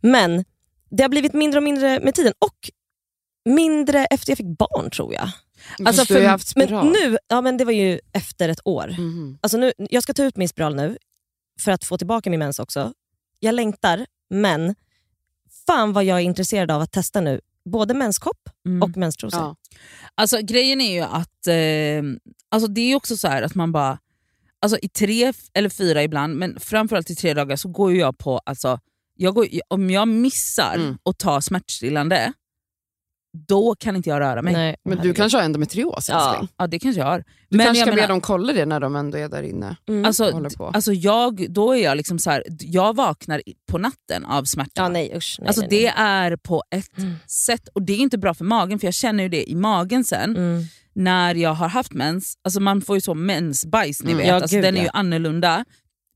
Men det har blivit mindre och mindre med tiden och mindre efter jag fick barn tror jag.
Alltså,
för-
haft
Men nu, ja, men det var ju efter ett år.
Mhm.
Alltså nu, jag ska ta ut min spiral nu för att få tillbaka min mens också. Jag längtar, men fan vad jag är intresserad av att testa nu. Både menskopp
Mm.
och menstrosor.
Ja.
Alltså grejen är ju att eh, alltså det är också så här att man bara, alltså i tre eller fyra ibland, men framförallt i tre dagar så går jag på, alltså, jag går, om jag missar
Mm.
att ta smärtstillande, då kan inte jag röra mig.
Nej,
Men du kanske har endometrios
Ja.
älskling?
Ja det kanske jag har.
Du
men
kanske
jag
ska be
menar,
dem kolla det när de ändå är där inne
Mm.
alltså,
och håller på.
alltså jag, då är jag liksom så här, jag vaknar på natten av smärta.
ja, nej, usch, nej,
alltså
nej,
det är på ett
Mm.
sätt, och det är inte bra för magen för jag känner ju det i magen sen.
Mm.
när jag har haft mens, alltså man får ju så mensbajs, ni
Mm.
vet,
Ja,
alltså
gud,
den är ju
ja.
annorlunda.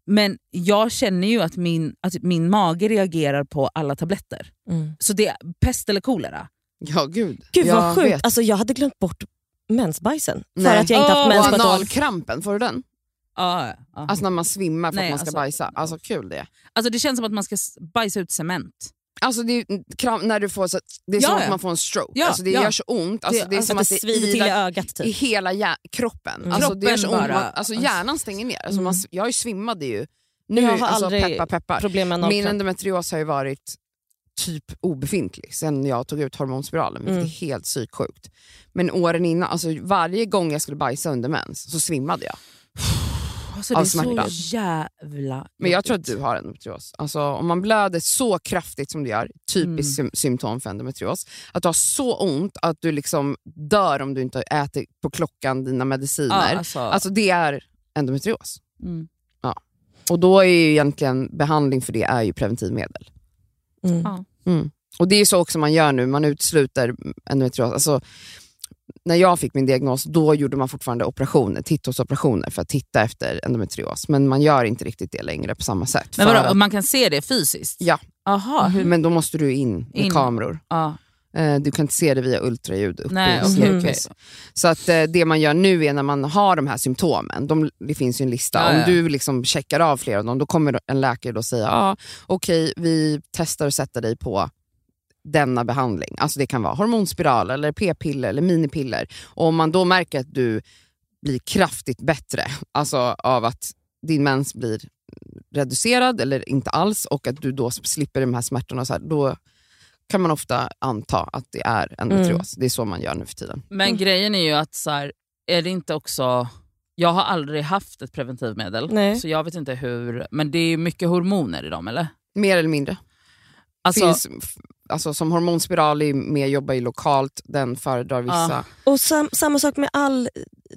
Men jag känner ju att min, att min mage reagerar på alla tabletter.
Mm.
Så det är pest eller kolera.
Ja gud.
Gud
jag
vad sjukt,
vet.
alltså, jag hade glömt bort mensbajsen. För
Nej.
att jag inte haft
Åh,
mens på ett år.
analkrampen, får du den?
Ja, ja. Alltså,
när man svimmar för
Nej,
att man ska
alltså-
bajsa. Alltså kul det.
alltså det känns som att man ska bajsa ut cement.
Alltså det är, kram, när du får så, det är
Ja,
som
ja.
att man får en stroke.
Ja,
alltså det
ja.
gör så ont. Alltså
Det-
det, är
alltså
som
Att det svider till i ögat
i
typ.
hela hjär, kroppen.
Mm.
Alltså det gör så
Kroppen
ont.
bara,
Man, alltså hjärnan stänger ner. Alltså man, jag svimmade ju. Nu,
Jag har
alltså
aldrig
peppar peppar.
Problem med
Min endometrios har ju varit typ obefintlig sen jag tog ut hormonspiralen, vilket
Mm.
är helt psyksjukt. Men åren innan, alltså varje gång jag skulle bajsa under mens så svimmade jag.
Alltså,
Av
det är
smärta.
så jävla
Men jag tror att du har endometrios. Alltså, om man blöder så kraftigt som du gör, typiskt
Mm.
sym- symptom för endometrios, att du har så ont att du liksom dör om du inte äter på klockan dina
Ja,
mediciner.
alltså,
Alltså det är endometrios.
mm.
Och då är ju egentligen behandling för det är ju preventivmedel.
Mm.
Ja.
Mm. Och det är så också man gör nu, man utesluter endometrios. Alltså, när jag fick min diagnos, då gjorde man fortfarande operationer, titthålsoperationer för att titta efter endometrios. Men man gör inte riktigt det längre på samma sätt.
Men vadå,
att-
man kan se det fysiskt?
Ja,
Aha, hur,
men då måste du in med
In.
kameror.
ja.
Eh, Du kan inte se det via ultraljud uppe
Nej,
i slumpvis.
okej.
Så att eh, det man gör nu är när man har de här symptomen, de, det finns ju en lista,
Ja, ja.
om du liksom checkar av flera av dem, då kommer en läkare då säga ah, okej, vi testar att sätta dig på denna behandling. Alltså Det kan vara hormonspiral, eller p-piller eller minipiller. Och om man då märker att du blir kraftigt bättre, alltså av att din mens blir reducerad eller inte alls och att du då slipper de här smärtorna, så här, då kan man ofta anta att det är endometrios. Det är så man gör nu för tiden.
Men grejen är ju att så här, är det inte också... Jag har aldrig haft ett preventivmedel,
Nej.
så jag vet inte hur... Men det är mycket hormoner i dem eller?
Mer eller mindre.
Alltså,
Finns, alltså, som hormonspiral är mer, jobbar ju lokalt, den föredrar vissa.
Och sam, samma sak med all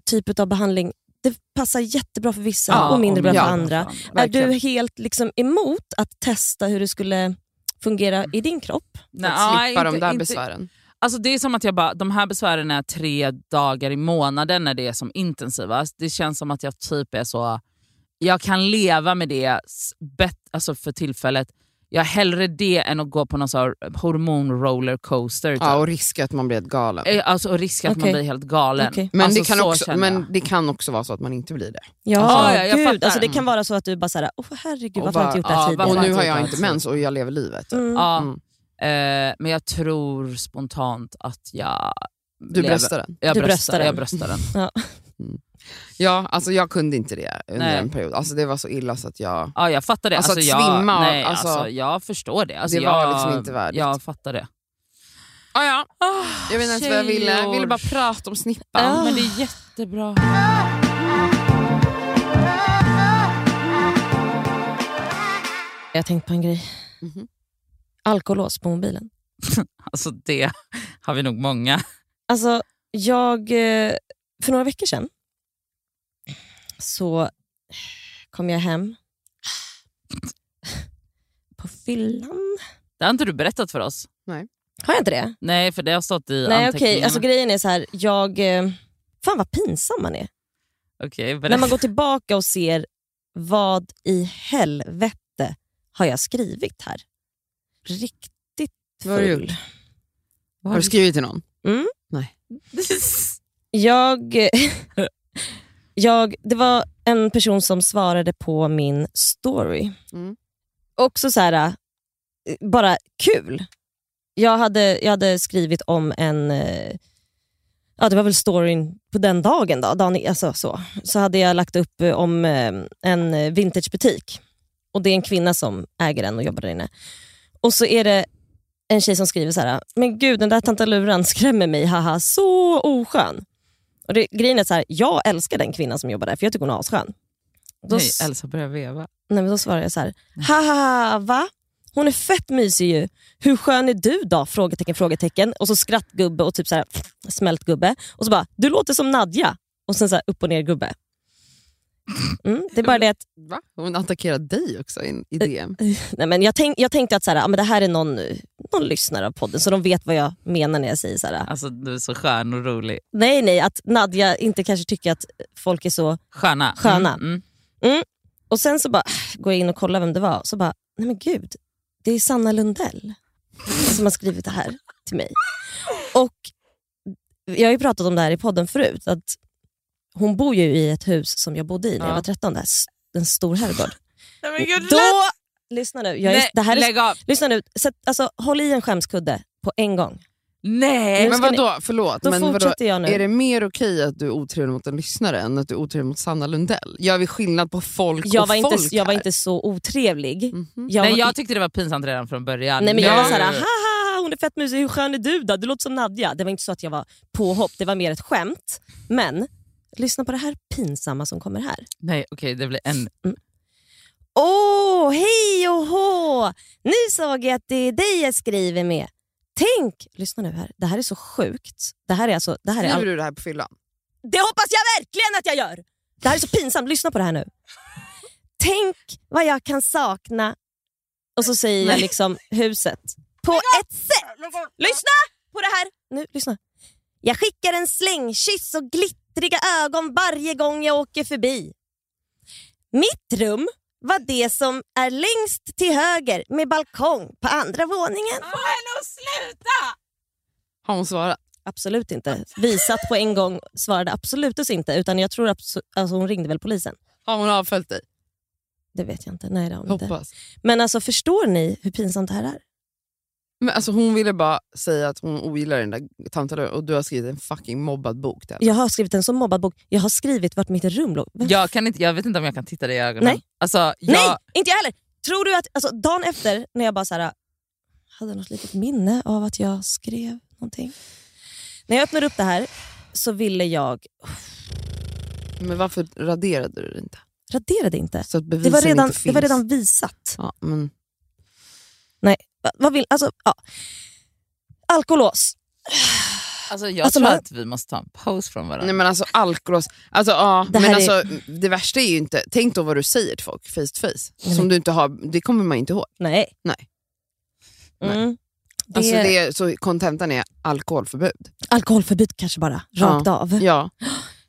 typ av behandling. Det passar jättebra för vissa
ja,
och mindre bra
ja,
för andra.
fan,
Är du helt liksom emot att testa hur det skulle fungera i din kropp?
För
Nej,
att slippa
inte-
de där
inte-
besvären.
Alltså det är som att jag bara, de här besvären är tre dagar i månaden när det är som intensivast. Det känns som att jag typ är så, jag kan leva med det s- bet, alltså för tillfället. Jag hellre det än att gå på någon sån här hormon-rollercoaster. Typ.
Ja, och risk att man blir helt galen.
Eh, Alltså, och risk att man
Okej.
blir helt galen.
Okej.
Men,
alltså,
det kan
så
också, men det kan också vara så att man inte blir det.
Ja,
Ja, ja, jag fattar.
Alltså, det kan vara så att du bara såhär, åh herregud varför har jag inte gjort det här
ja,
tidigare?
Och nu har jag inte mens och jag lever livet.
Mm.
Ja,
Mm.
eh, men jag tror spontant att jag...
Du bröstar den.
Jag
Du
bröstar,
bröstar den.
Jag bröstar den.
Ja, alltså jag kunde inte det under
Nej.
en period. Alltså det var så illa så att jag...
Ja, jag fattar det.
Alltså,
Alltså,
att
jag,
svimma
nej,
alltså-
alltså, jag förstår det. Alltså,
Det var
jag,
liksom inte värdigt.
Jag fattar det.
Ah, ja. Jag vet inte ens vad jag ville. Jag ville bara prata om snippan.
Ja.
Men det är jättebra.
Jag har tänkt på en grej.
Mhm.
Alkolås på mobilen. (laughs)
Alltså det har vi nog många.
Alltså, jag, eh, för några veckor sedan så kom jag hem på fyllan.
Det har inte du berättat för oss.
Har jag inte det?
Nej, för det har stått i
Nej
anteckningarna.
alltså, grejen är så här, jag... eh, Fan vad pinsam man är.
Okej,
När man går tillbaka och ser vad i helvete har jag skrivit här? Riktigt
Vad har du
full.
Har du skrivit till någon?
Mm.
Nej.
Jag, jag, det var en person som svarade på min story.
Mm.
Också så här, bara kul. Jag hade, jag hade skrivit om en, eh, ja det var väl storyn på den dagen då, dagen, alltså så. så hade jag lagt upp eh, om eh, en vintagebutik. Och det är en kvinna som äger den och jobbar där inne. Och så är det en tjej som skriver så här, men gud den där tantaluran skrämmer mig, haha så oskön. Och det, grejen är så här, jag älskar den kvinnan som jobbar där för jag tycker hon är asskön. Då,
Nej, Elsa börjar veva.
nej, men då svarar jag så här, haha va? Hon är fett mysig ju. Hur skön är du då? Frågetecken, frågetecken. Och så skrattgubbe och typ så här, smält gubbe. Och så bara, du låter som Nadja. Och sen så här, upp och ner gubbe. Mm, det är bara det att (laughs)
Va? Hon attackerade dig också i, i DM.
Nej, men jag, tänk, jag tänkte att så här, ja, men det här är någon, någon lyssnare av podden så de vet vad jag menar när jag säger så här.
Alltså du är så skön och rolig.
Nej, nej, att Nadja inte kanske tycker att folk är så...
Sköna.
Sköna.
Mm, mm.
Och sen så bara går jag in och kollar vem det var så bara, nej men gud, det är Sanna Lundell som har skrivit det här till mig. Och Jag har ju pratat om det här i podden förut, att hon bor ju i ett hus som jag bodde i när jag
Ja.
var 13, där, s- en stor herrgård.
Nej, men gud,
Då, lyssna nu, jag är,
Nej,
det här är,
lägg av.
lyssna nu sätt, alltså, håll i en skämskudde på en gång.
Nej.
Men
ska ni-
vadå, förlåt,
Då
men vadå,
fortsätter jag nu.
är det mer okej att du är otrevlig mot en lyssnare än att du är otrevlig mot Sanna Lundell? Gör vi skillnad på folk
jag,
och
var inte,
folk
jag var inte så otrevlig.
Mhm.
Jag,
Nej,
var-
jag tyckte det var pinsamt redan från början.
Nej men jag var såhär, haha hon är fett mysig, hur skön är du då? Du låter som Nadja. Det var inte så att jag var påhopp, det var mer ett skämt. Men lyssna på det här pinsamma som kommer här.
Nej okej, det blir en...
Åh, hej och hå! Nu såg jag att det är dig jag skriver med. Tänk, lyssna nu här, det här är så sjukt. Det här är alltså, det här är all...
du det här på fyllan?
Det hoppas jag verkligen att jag gör! Det här är så pinsamt, lyssna på det här nu. Tänk vad jag kan sakna, och så säger jag liksom huset. På ett sätt. Lyssna på det här! Nu, lyssna. Jag skickar en slängkyss och glittriga ögon varje gång jag åker förbi. Mitt rum var det som är längst till höger med balkong på andra våningen.
Men sluta!
Har hon svarat?
Absolut inte. Visat på en gång svarade absolut inte. Utan jag tror abso- alltså hon ringde väl polisen.
Har hon avföljt dig?
Det vet jag inte. Nej, det har hon inte.
Hoppas.
Men alltså förstår ni hur pinsamt det här är?
Men alltså, hon ville bara säga att hon ogillar den där tanten och du har skrivit en fucking mobbad bok henne.
Jag har skrivit en så mobbad bok. Jag har skrivit vart mitt rum låg.
Jag, kan inte, jag vet inte om jag kan titta dig i ögonen.
Nej.
Alltså, jag,
Nej, inte jag heller. Tror du att alltså, dagen efter när jag bara så här, hade något litet minne av att jag skrev någonting. När jag öppnade upp det här så ville jag,
Men varför raderade du det inte?
raderade inte.
Så att
Det var, redan,
inte
det var redan visat.
Ja, men,
Nej, vad vill, alltså, ja. Alkolås.
alltså, jag
Alltså,
tror
man-
att vi måste ta en paus från varandra.
nej men alltså alkohol, alltså, ja,
Det
men
här är-
alltså, det värsta är ju inte, tänk då vad du säger till folk face to face.
Nej.
Som du inte har, det kommer man inte ihåg.
Nej.
Nej.
Mm. Det,
Alltså det är, så kontentan är alkoholförbud.
Alkoholförbud kanske bara, rakt
Ja.
av.
Ja.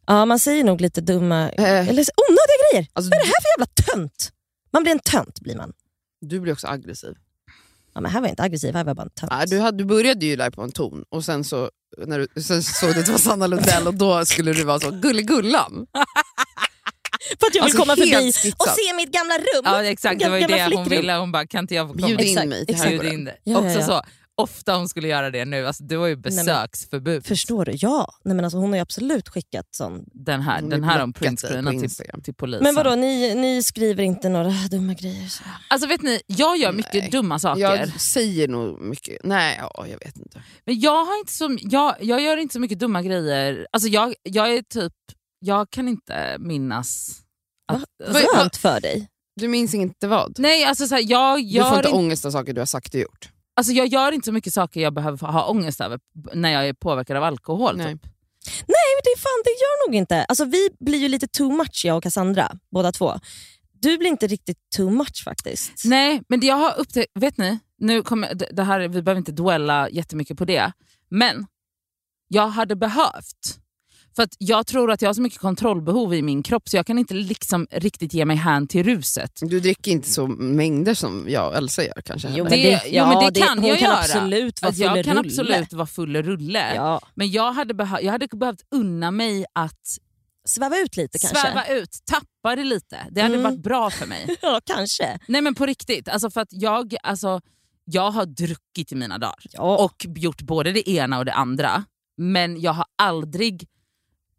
Ja, man säger nog lite dumma,
Eh,
eller onödiga grejer.
alltså,
Vad är det här för jävla tönt? Man blir en tönt blir man.
du blir också aggressiv.
Ja, men här var jag inte aggressiv, här var jag bara en tönt.
Ja, du, hade, du började ju där på en ton och sen så när du, sen såg du att det var Sanna Lundell och då skulle du vara så gulligullan. (laughs)
För att jag vill
Alltså,
komma förbi
skitsam.
och se mitt gamla rum.
Ja exakt, det var ju det hon
flickrum.
ville. Hon bara, kan inte jag få komma?
Bjud in
Exakt,
mig.
Bjud in det.
Ja, ja,
Också
ja.
så, ofta hon skulle göra det nu, alltså, det var ju
men-
besöksförbud.
Förstår du? Ja. Nej, men alltså, hon har ju absolut skickat sån.
Den här,
Hon
den
har
här om
på
till, till polisen.
Men vadå, ni, ni skriver inte några dumma grejer? Så.
Alltså vet ni, jag gör mycket
Nej.
dumma saker.
Jag säger nog mycket, nej ja, jag vet inte.
Men jag, har inte så, jag, jag gör inte så mycket dumma grejer. Alltså jag, jag är typ, jag kan inte minnas. Att, alltså,
Vad-
Skönt för dig.
Du minns inte vad?
nej, alltså så här, jag,
Du får
gör
inte
inte,
ångest av saker du har sagt och gjort.
Alltså jag gör inte så mycket saker jag behöver ha ångest över när jag är påverkad av alkohol.
Nej.
Typ.
Nej, men det, fan, det gör nog inte. Alltså, vi blir ju lite too much jag och Cassandra, båda två. Du blir inte riktigt too much faktiskt.
Nej, men jag har upptäckt, vet ni, nu kommer, det- det här, vi behöver inte dwella jättemycket på det, men jag hade behövt. För att jag tror att jag har så mycket kontrollbehov i min kropp så jag kan inte liksom riktigt ge mig hän till ruset.
Du dricker inte så mängder som jag och Elsa gör kanske.
Jo, men
Det- jo, men det kan
hon
jag
kan
göra.
absolut vara
Alltså, jag
full
kan
rulle.
absolut vara full rulle.
Ja.
Men jag hade, behö- jag hade behövt unna mig att
Sväva ut lite kanske.
sväva ut, tappa det lite. Det hade
Mm.
varit bra för mig. (laughs)
Ja, kanske.
Nej men på riktigt, alltså för att jag, alltså, jag har druckit i mina dagar.
Ja.
och gjort både det ena och det andra. Men jag har aldrig,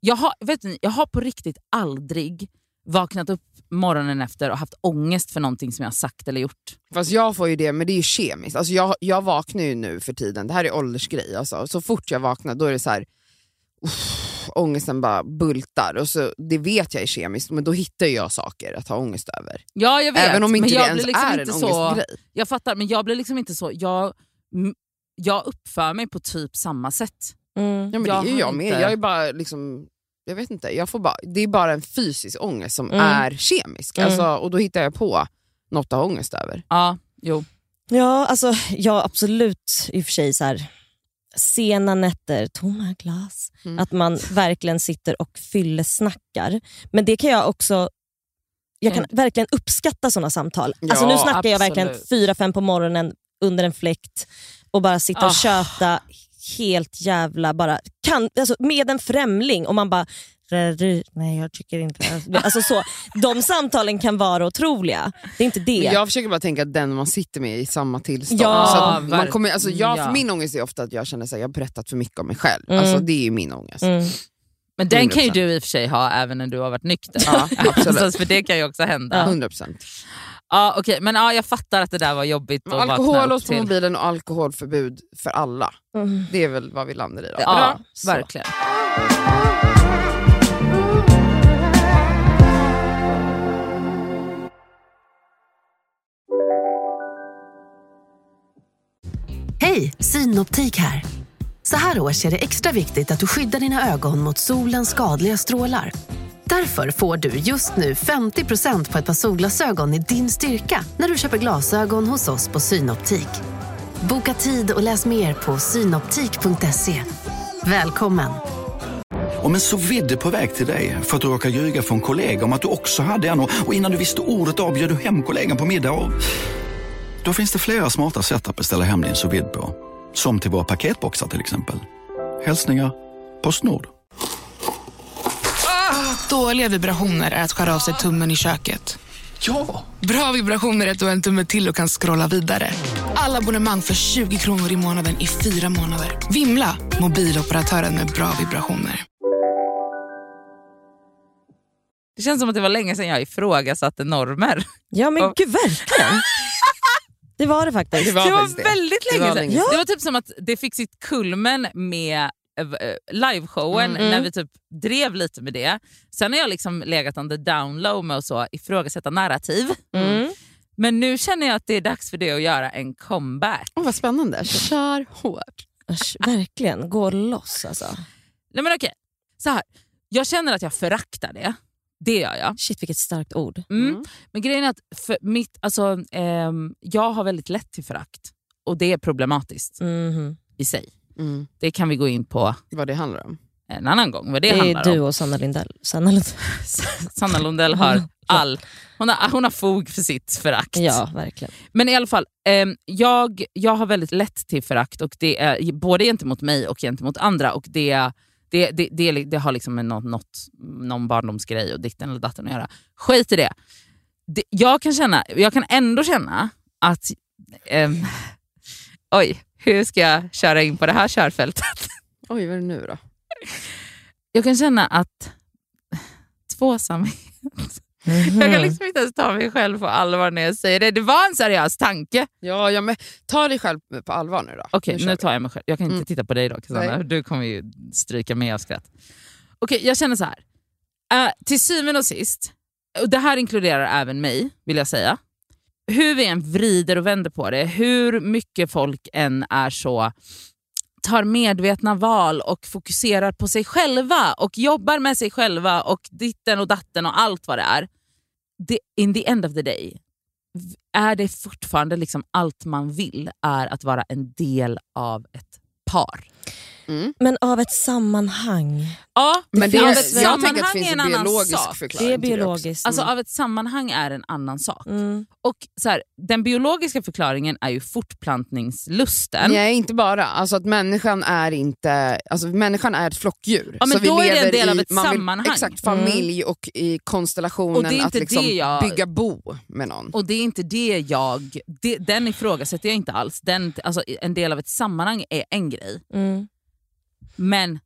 jag har, vet ni, jag har på riktigt aldrig vaknat upp morgonen efter och haft ångest för någonting som jag har sagt eller gjort.
Fast jag får ju det, men det är ju kemiskt. Alltså jag, jag vaknar ju nu för tiden, det här är åldersgrej. Alltså. Så fort jag vaknar då är det så här, uff, ångesten bara bultar. Och så, det vet jag är kemiskt, men då hittar jag saker att ha ångest över.
Ja jag vet,
Även om inte
men
det
jag
ens
blir liksom
är en
så,
ångestgrej.
Jag fattar, men jag blir liksom inte så, jag, jag uppför mig på typ samma sätt.
Mm.
Ja, men
Jag
det är ju jag med.
inte-
Jag är bara liksom, jag vet inte, jag får bara, det är bara en fysisk ångest som
Mm.
är kemisk.
Mm.
Alltså, och då hittar jag på något att ha ångest över.
Ja, jo.
Ja, alltså, ja, absolut i och för sig så här, sena nätter, tomma glas.
Mm.
Att man verkligen sitter och fyllesnackar. Men det kan jag också jag kan verkligen uppskatta sådana samtal.
Ja,
alltså, nu snackar jag verkligen
absolut.
fyra, fem på morgonen under en fläkt och bara sitta och
Ah.
köta helt jävla bara, kan, alltså, med en främling och man bara Nej jag tycker inte alltså så, De samtalen kan vara otroliga. Det är inte det.
Men jag försöker bara tänka att den man sitter med i samma tillstånd.
Ja,
så att man
verkligen.
kommer, alltså jag,
Ja.
Min ångest är ofta att jag känner att jag har berättat för mycket om mig själv.
Mm.
Alltså, det är ju min ångest.
Mm.
Men den kan ju
100%.
du i och för sig ha även när du har varit nykter.
Ja, absolut. (laughs)
Alltså, för det kan ju också hända.
100%.
Ja, okej, Men ja, jag fattar att det där var jobbigt
Men alkohollås på mobilen och alkoholförbud för alla.
Mm.
Det är väl vad vi landar i då.
Ja, verkligen.
Hej, Synoptik här. Så här års är det extra viktigt att du skyddar dina ögon mot solens skadliga strålar. Därför får du just nu 50% på ett par solglasögon i din styrka när du köper glasögon hos oss på Synoptik. Boka tid och läs mer på synoptik.se. Välkommen!
Om en så vidde på väg till dig för att du råkar ljuga från kollega om att du också hade en och och innan du visste ordet av bjöd du hem kollegan på middag och... Då finns det flera smarta sätt att beställa hem din sous vide på. Som till våra paketboxar till exempel. Hälsningar Postnord.
Dåliga vibrationer är att skära av sig tummen i köket.
Ja!
Bra vibrationer är att du har en tumme till och kan scrolla vidare. Alla abonnemang för 20 kronor i månaden i fyra månader. Vimla! Mobiloperatören med bra vibrationer.
Det känns som att det var länge sedan jag ifrågasatte normer.
Ja men
Och-
gud verkligen. (laughs) Det var det faktiskt.
Det var
Det var
faktiskt det.
väldigt
Det
länge
var
sedan.
länge
sedan.
Det var typ som att det fick sitt kulmen med eh, eh, liveshowen
Mm.
när vi typ drev lite med det. Sen har jag liksom legat on the down low med att så ifrågasätta narrativ.
Mm.
Men nu känner jag att det är dags för det att göra en comeback.
Åh, vad spännande. Kör hårt.
Verkligen, gå loss alltså.
Nej men okej, så här. Jag känner att jag föraktar det. Det gör jag.
Shit vilket starkt ord.
Mm. Men grejen är att för mitt, alltså, ehm, jag har väldigt lätt till förakt. Och det är problematiskt
Mhm.
i sig.
Mm.
Det kan vi gå in på
Vad det handlar om.
en annan gång. Vad det,
Det är
handlar
du
om.
och Sanna Lindell. Sanna Lindell. (laughs)
Sanna Lundell har all... Hon har, hon har fog för sitt förakt.
Ja, verkligen.
Men i alla fall, ehm, jag, jag har väldigt lätt till förakt och det är både gentemot mig och gentemot andra. Och det, det, det, det, det har liksom med något, något, någon barndomsgrej och ditten eller datten att göra. Skit i det. det jag, kan känna, jag kan ändå känna att... ehm, oj, hur ska jag köra in på det här körfältet?
Oj, vad är det nu då?
Jag kan känna att tvåsamhet Jag kan liksom inte ens ta mig själv på allvar när jag säger det. Det var en seriös tanke.
Ja, ja, men ta dig själv på allvar nu då.
Okej, nu
vi.
tar jag mig själv. Jag kan inte
Mm.
titta på dig då, Cassandra. Du kommer ju stryka med av skratt. Okej, jag känner så här. Eh, till syvende och sist, och det här inkluderar även mig, vill jag säga. Hur vi än vrider och vänder på det, hur mycket folk än är så tar medvetna val och fokuserar på sig själva och jobbar med sig själva och ditten och datten och allt vad det är. The, in the end of the day är det fortfarande liksom allt man vill är att vara en del av ett par.
Men av ett sammanhang.
Ja,
Men det,
av
är,
ett
jag tänker att det
sammanhang
finns
är
en
en annan
biologisk
sak.
förklaring
Det är biologiskt.
Alltså av ett sammanhang är en annan sak.
Mm.
Och så här, Den biologiska förklaringen är ju fortplantningslusten.
Nej, inte bara. Alltså att människan är inte... Alltså människan är ett flockdjur.
Ja, men
så vi
då är det en
lever
del av ett
man vill-
sammanhang.
Exakt, familj och i konstellationen
Och det är
att
inte
liksom
det jag-
bygga bo med någon.
Och det är inte det jag... Det, den ifrågasätter jag inte alls. Den, alltså, en del av ett sammanhang är en grej.
Mm.
Men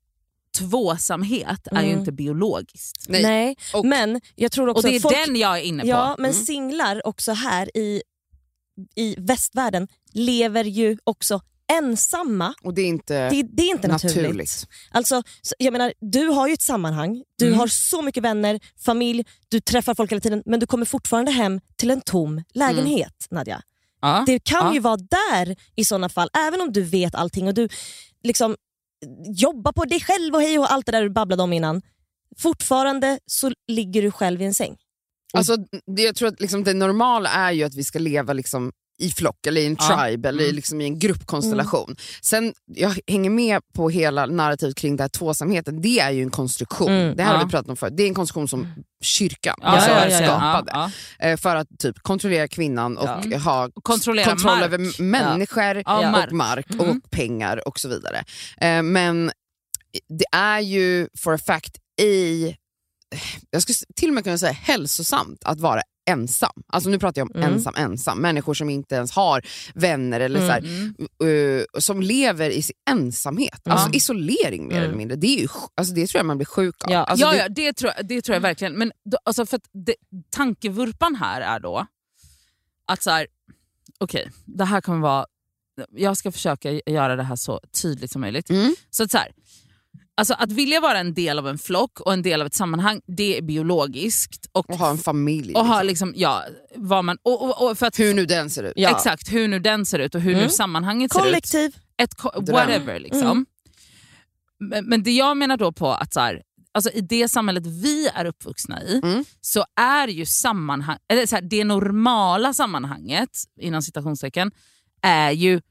tvåsamhet är ju
Mm.
inte biologiskt.
Nej.
Nej,
Och-
men jag tror också
Och det är
folk,
den jag är inne på.
Ja, men
Mm.
singlar också här i, i västvärlden lever ju också ensamma.
Och det är inte
Det, det är inte naturligt.
naturligt.
Alltså, så- jag menar, du har ju ett sammanhang, du
Mm.
har så mycket vänner, familj, du träffar folk hela tiden men du kommer fortfarande hem till en tom lägenhet Nadja.
Ja.
Det kan
Ja.
ju vara där i sådana fall, även om du vet allting och du liksom jobba på dig själv och hej och allt det där du babblade om innan. Fortfarande så ligger du själv i en säng.
Alltså, det, jag tror att liksom det normala är ju att vi ska leva liksom i flock eller i en
Ja.
tribe eller
Mm.
liksom i en gruppkonstellation. Sen, jag hänger med på hela narrativet kring det här tvåsamheten. Det är ju en konstruktion.
Mm.
Det här
Ja.
har vi pratat om förut. Det är en konstruktion som kyrkan
Ja,
alltså,
ja, ja, ja.
skapade.
Ja,
Eh, För att typ kontrollera kvinnan och
Ja.
ha
Kontrollera
kontroll
mark.
över människor
Ja, mark.
och mark
Mm.
och pengar och så vidare. Eh, Men det är ju for a fact i, jag skulle till och med kunna säga hälsosamt att vara ensam. Alltså nu pratar jag om
Mm.
ensam, ensam. Människor som inte ens har vänner eller så här,
Mm.
eh, som lever i sin ensamhet.
Ja.
Alltså isolering mer
Mm.
eller mindre. Det, är ju, alltså det tror jag man blir sjuk av.
Ja.
Alltså
ja,
det,
ja det, tror jag, det tror jag verkligen. Men då, alltså för att det, tankevurpan här är då att så här, okej, det här kommer vara... Jag ska försöka göra det här så tydligt som möjligt.
Mm.
Så att så här, alltså att vilja vara en del av en flock och en del av ett sammanhang, det är biologiskt. Och,
och ha en familj.
och ha
liksom.
liksom, ja, vad man, och, och, och för att,
Hur nu den ser ut.
Ja.
Exakt, hur nu den ser ut och hur nu
Mm.
sammanhanget ser ut
Kollektiv.
ko- whatever. Liksom. Men, men det jag menar då på att så här, alltså i det samhället vi är uppvuxna i
Mm.
så är ju sammanhang, eller så här, det normala sammanhanget inom citationstecken är ju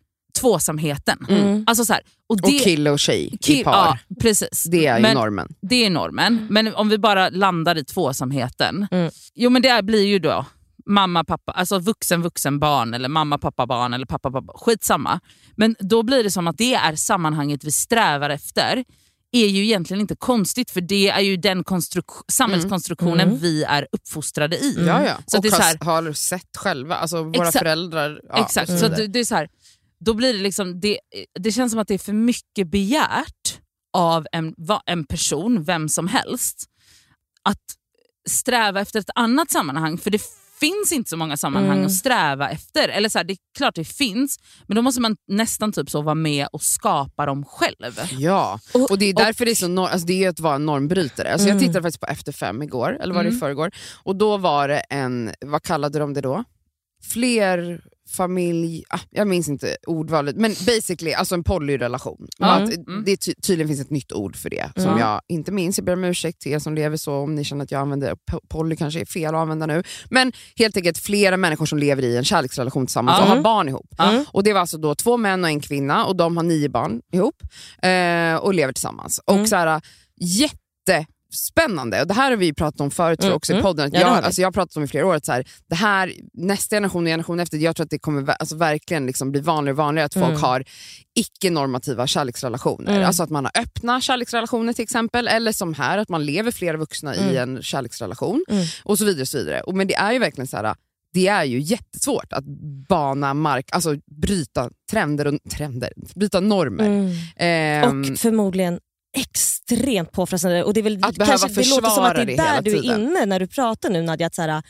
tvåsamheten.
Mm.
Alltså så här, och,
Och
det,
kille och tjej i
kill-
par.
Ja, precis.
Det är ju
Men-
normen.
Det är normen. Men om vi bara landar i tvåsamheten.
Mm.
Jo men det är- blir ju då mamma, pappa, alltså vuxen, vuxen, barn eller mamma, pappa, barn eller pappa, pappa. Skitsamma. Men då blir det som att det är sammanhanget vi strävar efter är ju egentligen inte konstigt för det är ju den konstruk- samhällskonstruktionen
Mm.
vi är uppfostrade i.
Ja, ja.
Så
och
det är så här-
har, sett själva, alltså våra
Exakt.
föräldrar. Ja,
Exakt,
och
så det, det är så här, då blir det liksom, det, det känns som att det är för mycket begärt av en, en person, vem som helst, att sträva efter ett annat sammanhang. För det finns inte så många sammanhang
Mm.
att sträva efter. Eller så här, Det är klart det finns, men då måste man nästan typ så vara med och skapa dem själv.
Ja,
Och-
och det är därför det är så nor- alltså det är att vara en normbrytare. Alltså
Mm.
Jag tittade faktiskt på Efter fem igår, eller var det i
Mm.
förrgår, och då var det en, vad kallade de det då? Fler familj, ah, jag minns inte ordvalet, men basically alltså en polyrelation. Att
Mm.
det ty- tydligen finns ett nytt ord för det som
Mm.
jag inte minns. Jag ber om ursäkt till er som lever så om ni känner att jag använder po- poly kanske är fel att använda nu. Men helt enkelt flera människor som lever i en kärleksrelation tillsammans och
Mm.
har barn ihop.
Mm.
Och Det var alltså då två män och en kvinna och de har nio barn ihop eh, och lever tillsammans.
Mm.
Och så här, jättespännande, och det här har vi pratat om förut
Mm,
också i
mm.
podden.
Har
jag, alltså jag har pratat om i flera år att så här, det här, nästa generation och generation efter, jag tror att det kommer alltså verkligen liksom bli vanligare och vanligare att folk
Mm.
har icke-normativa kärleksrelationer.
Mm.
Alltså att man har öppna kärleksrelationer till exempel, eller som här, att man lever flera vuxna i
Mm.
en kärleksrelation
Mm.
och så vidare. Och så vidare. Och, men det är ju verkligen så här, det är ju jättesvårt att bana mark, alltså bryta trender, och, trender bryta normer.
Mm.
Ehm,
Och förmodligen extremt påfrestande. Och det, är väl,
Att behöva
kanske, det låter som att det är där du är inne när du pratar nu Nadja. Att så här,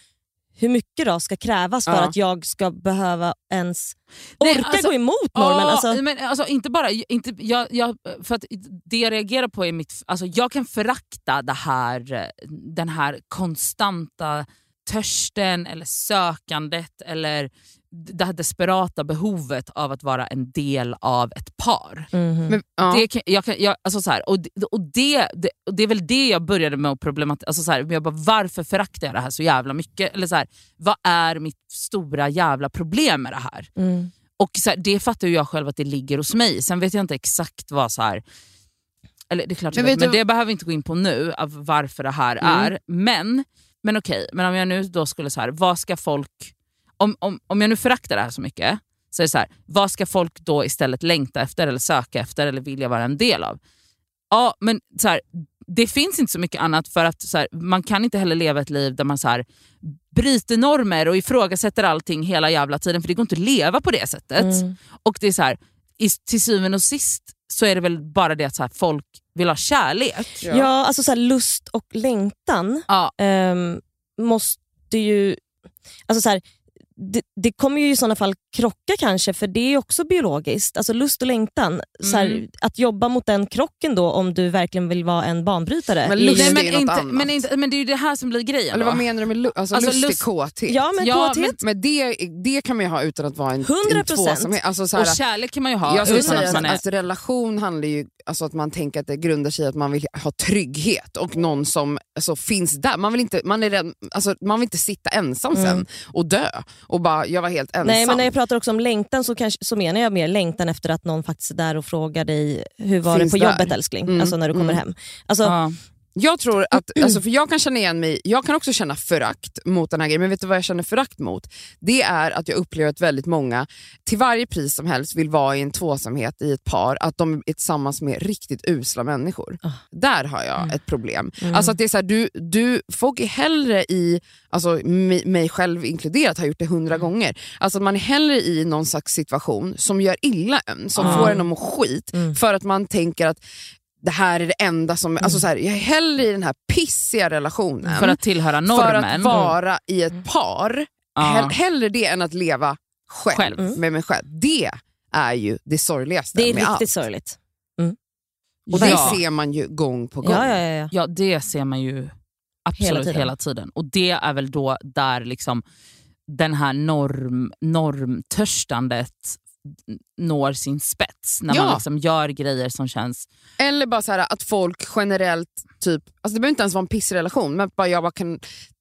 hur mycket då ska krävas för
Ja.
att jag ska behöva ens
Nej,
orka
alltså-
gå emot normen? Alltså,
men alltså, inte bara, inte, jag, jag, för att det jag reagerar på är mitt... Alltså, jag kan förakta det här, den här konstanta törsten eller sökandet eller det här desperata behovet av att vara en del av ett par.
Men, ja.
Det, kan, jag kan, jag, alltså så här, och det, och det, det, och det är väl det jag började med att problematisera. Alltså så här, jag bara, varför föraktar jag det här så jävla mycket? Eller så här, vad är mitt stora jävla problem med det här?
mm.
Och så här, Det fattar ju jag själv att det ligger hos mig. Sen vet jag inte exakt vad så här... Eller det är klart jag
Men
vet, men det behöver vi inte gå in på nu, av varför det här
Mm.
är. Men, men okej, men om jag nu då skulle så här, vad ska folk... Om, om, om jag nu föraktar det här så mycket, så är det så här, vad ska folk då istället längta efter eller söka efter eller vilja vara en del av? Ja, men så här, det finns inte så mycket annat för att så här, man kan inte heller leva ett liv där man så här, bryter normer och ifrågasätter allting hela jävla tiden för det går inte att leva på det sättet.
Mm.
Och det är så här, i, till syvende och sist så är det väl bara det att så här, folk vill ha kärlek.
Ja, alltså så här, lust och längtan
Ja.
ehm, måste ju... Alltså så här, det, det kommer ju i sådana fall krocka kanske, för det är också biologiskt. Alltså lust och längtan. Så här,
Mm.
att jobba mot den krocken då om du verkligen vill vara en banbrytare.
Men
är
lust är
men,
ju något
inte,
annat.
men, inte, men det är ju det här som blir grejen.
Eller
då.
vad menar du med lu- alltså,
Alltså,
lustig
lust-
kåthet?
Ja, men
Ja,
kåthet.
Men det, det kan man ju ha utan att vara en,
100%.
en tvåsamhet. Alltså, så här,
och kärlek kan man ju ha
jag skulle säga
att
att
är...
alltså, relation handlar ju alltså att man tänker att det grundar sig i att man vill ha trygghet och någon som alltså, finns där. Man vill, inte, man, är rädd, alltså, man vill inte sitta ensam
Mm.
sen och dö och bara, jag var helt ensam.
Nej, men när jag pratar också om längtan så, kanske, så menar jag mer längtan efter att någon faktiskt är där och frågar dig hur var
Finns
det på
där.
jobbet älskling?
Mm,
Alltså när du kommer
mm.
hem. Alltså,
ja.
Jag tror (clears throat) att, alltså, för jag kan känna igen mig, jag kan också känna förakt mot den här grejen, men vet du vad jag känner förakt mot? Det är att jag upplever att väldigt många till varje pris som helst vill vara i en tvåsamhet i ett par, att de är tillsammans med riktigt usla människor.
Ah.
Där har jag ett problem.
Mm.
Alltså att det är så här, du, du, folk är hellre i, alltså mig, själv inkluderat har gjort det hundra
Mm.
gånger, alltså att man är hellre i någon slags situation som gör illa en, som
Ah.
får en att må skit,
Mm.
för att man tänker att det här är det enda som... Alltså så här, jag är hellre i den här pissiga relationen
För att tillhöra normen.
för att vara i ett par.
Ja.
Hell, hellre det än att leva själv,
Själv.
Mm.
med mig själv. Det är ju det sorgligaste
det är
med
riktigt
allt.
sorgligt.
Och det
Ja.
ser man ju gång på gång.
Ja, ja, ja, ja.
Ja, det ser man ju absolut hela
tiden.
tiden. Och det är väl då där liksom den här norm, normtörstandet når sin spets. När
Ja.
man liksom gör grejer som känns...
Eller bara så här, att folk generellt, typ, alltså det behöver inte ens vara en pissrelation, men bara jag bara kan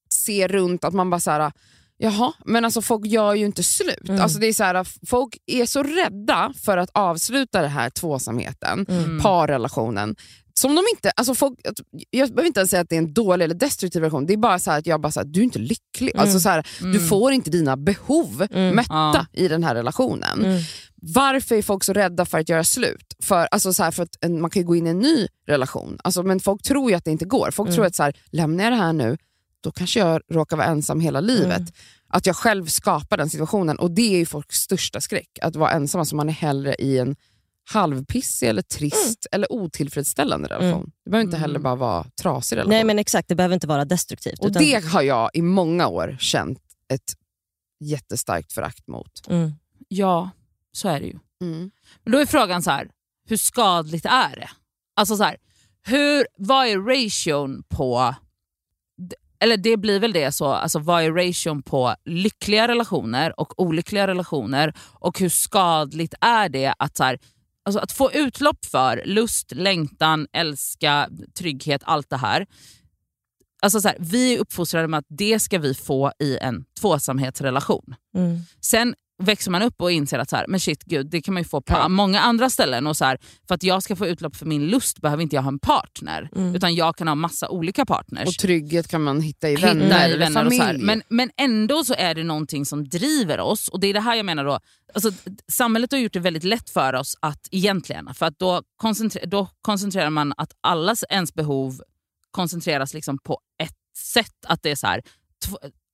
se runt att man bara så här, Jaha, men alltså folk gör ju inte slut.
Mm.
Alltså det är så här, folk är så rädda för att avsluta den här tvåsamheten,
Mm.
parrelationen. Som de inte, alltså folk, jag behöver inte ens säga att det är en dålig eller destruktiv relation, det är bara så här att jag bara så här, du är inte lycklig.
Mm.
Alltså så här, Du
Mm.
får inte dina behov
Mm.
mätta
Ja.
i den här relationen.
Mm.
Varför är folk så rädda för att göra slut? För, alltså så här, för att en, man kan ju gå in i en ny relation, alltså, men folk tror ju att det inte går. Folk
Mm.
tror att så här, lämnar jag det här nu, då kanske jag råkar vara ensam hela livet.
Mm.
Att jag själv skapar den situationen och det är ju folks största skräck, att vara ensam. Alltså man är hellre i en halvpissig, eller trist eller otillfredsställande relation. Det behöver inte heller
Mm.
bara vara trasig relation.
Nej men exakt, det behöver inte vara destruktivt.
och
utan,
det har jag i många år känt ett jättestarkt förakt mot.
mm.
Ja, så är det ju.
Mm.
Men då är frågan så här, hur skadligt är det? Alltså så här, hur, vad är ration på, eller det blir väl det så, alltså vad är ration på lyckliga relationer och olyckliga relationer och hur skadligt är det att, så här, alltså att få utlopp för lust, längtan, älska, trygghet, allt det här. Alltså så här, vi är uppfostrade med att det ska vi få i en tvåsamhetsrelation.
Mm.
Sen växer man upp och inser att så här, men shit, gud, det kan man ju få på
Ja.
många andra ställen. Och så här, för att jag ska få utlopp för min lust behöver inte jag ha en partner.
Mm.
Utan jag kan ha massa olika partners.
Och trygghet kan man hitta i
Hitta
vänner
i
eller
vänner och
familj.
så här. Men, men ändå så är det någonting som driver oss. Och det är det här jag menar då. Alltså, samhället har gjort det väldigt lätt för oss att egentligen, för att då, koncentre, då koncentrerar man att allas ens behov koncentreras liksom på ett sätt. Att det är så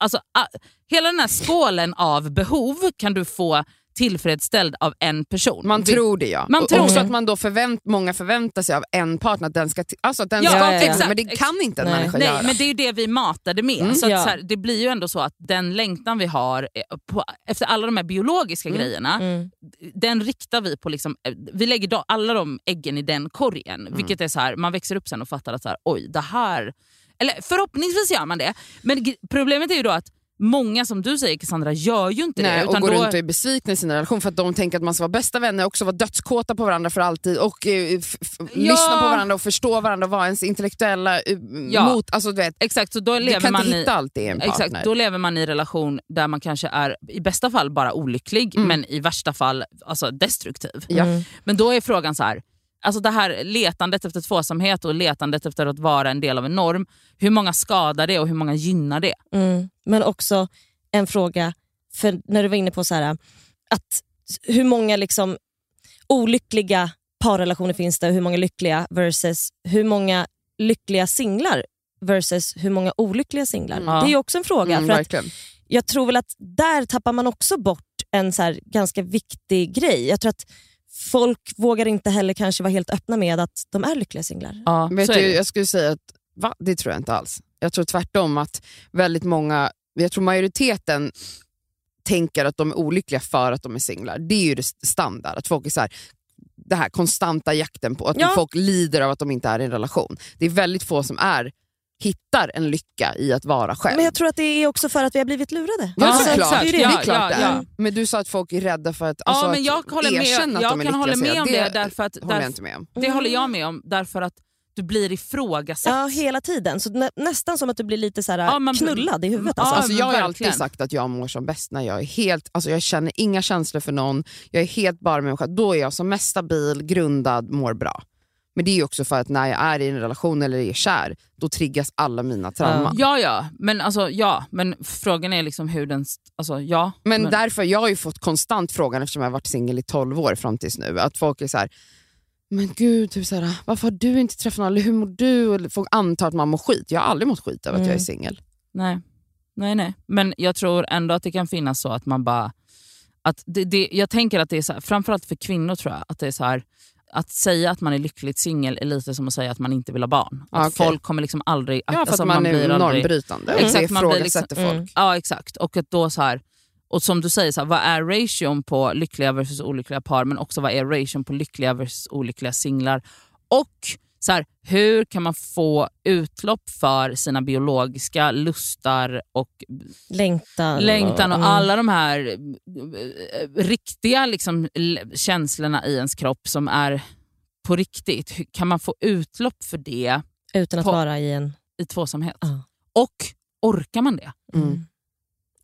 alltså, a, hela den här skålen av behov kan du få tillfredsställd av en person.
Man
Vi-
tror det ja.
Man
och
tror
också
det.
att man då förvänt, många förväntar sig av en partner att den ska, alltså att den
Ja,
ska
ja, ja.
exakt,
men det
exakt.
kan inte en
Nej.
människa
Nej,
göra.
men det är ju det vi matade med.
Mm.
så att,
Ja.
så här, det blir ju ändå så att den längtan vi har eh, på, efter alla de här biologiska
Mm.
grejerna,
Mm.
den riktar vi på, liksom, eh, vi lägger då, alla de äggen i den korgen.
Mm.
Vilket är så här, man växer upp sen och fattar att så här, oj, det här... Eller förhoppningsvis gör man det. Men problemet är ju då att många som du säger Cassandra gör ju inte
Nej,
det.
och
Utan
går
då,
runt och är besvikna i sin relation för att de tänker att man ska vara bästa vänner och också vara dödskåta på varandra för alltid och eh, f- lyssna på varandra och förstå varandra och vara ens intellektuella eh,
Ja.
mot. Alltså, du vet,
Exakt, så då
du
lever
kan
man
inte
i...
hitta allt det i en partner.
Exakt, då lever man i en relation där man kanske är i bästa fall bara olycklig
Mm.
men i värsta fall alltså, destruktiv.
Ja.
Mm.
Men då är frågan så här, alltså det här letandet efter tvåsamhet och letandet efter att vara en del av en norm, hur många skadar det och hur många gynnar det?
Mm. Men också en fråga, för när du var inne på så här, att hur många liksom olyckliga parrelationer finns det och hur många lyckliga versus hur många lyckliga singlar versus hur många olyckliga singlar.
Mm.
Det är också en fråga.
Mm,
för att jag tror väl att där tappar man också bort en så ganska viktig grej. Jag tror att folk vågar inte heller kanske vara helt öppna med att de är lyckliga singlar.
Ja,
Vet du, jag skulle säga att va? det tror jag inte alls. Jag tror tvärtom att väldigt många, jag tror majoriteten tänker att de är olyckliga för att de är singlar. Det är ju det standard. Att folk är så här, det här konstanta jakten på att
Ja.
folk lider av att de inte är i en relation. Det är väldigt få som är hittar en lycka i att vara själv.
Men jag tror att det är också för att vi har blivit lurade.
Ja,
Ja,
såklart. Det är
Ja,
klart
ja,
det är.
ja.
Men du sa att folk är rädda för att,
Ja,
alltså,
men jag
att
håller med,
erkänna att
jag
de är
kan hålla med om
det,
det därför att,
håller jag
därför,
inte med om.
det håller jag med om därför att du blir ifrågasatt.
Ja, hela tiden. Så nä, nästan som att du blir lite så här,
Ja, man-
knullad i huvudet.
Ja,
Alltså.
Alltså,
men
jag har
verkligen.
alltid sagt att jag mår som bäst när jag är helt, alltså jag känner inga känslor för någon, jag är helt bara med mig själv. Då är jag som mest stabil, grundad, mår bra. Men det är ju också för att när jag är i en relation eller är kär, då triggas alla mina trauman.
Ja, ja. Men, alltså, ja. men frågan är liksom hur den... Alltså, ja.
Men, därför, jag har ju fått konstant frågan eftersom jag har varit singel i 12 år fram tills nu, att folk är så här. Men gud, typ så här, varför har du inte träffat någon? Eller hur mår du? Eller folk antar att man mår skit. Jag har aldrig mått skit av att jag är
Mm.
singel.
Nej. nej, nej. Men jag tror ändå att det kan finnas så att man bara... Att det, det, jag tänker att det är så här, framförallt för kvinnor tror jag, att det är så här att säga att man är lyckligt singel är lite som att säga att man inte vill ha barn. Att
okej.
Folk kommer liksom aldrig...
Ja, för
alltså,
att man,
blir
är
aldrig-
normbrytande
Exakt,
och
man blir liksom-
folk.
Ja exakt. Och att då så här, och som du säger, så här, vad är ration på lyckliga versus olyckliga par men också vad är ration på lyckliga versus olyckliga singlar? Och så här, hur kan man få utlopp för sina biologiska lustar och
Längtan.
längtan och
mm.
alla de här eh, riktiga liksom, känslorna i ens kropp som är på riktigt. Hur- Kan man få utlopp för det
Utan att
på-
vara i en...
i tvåsamhet?
Ja.
Och orkar man det?
Mm.
Mm.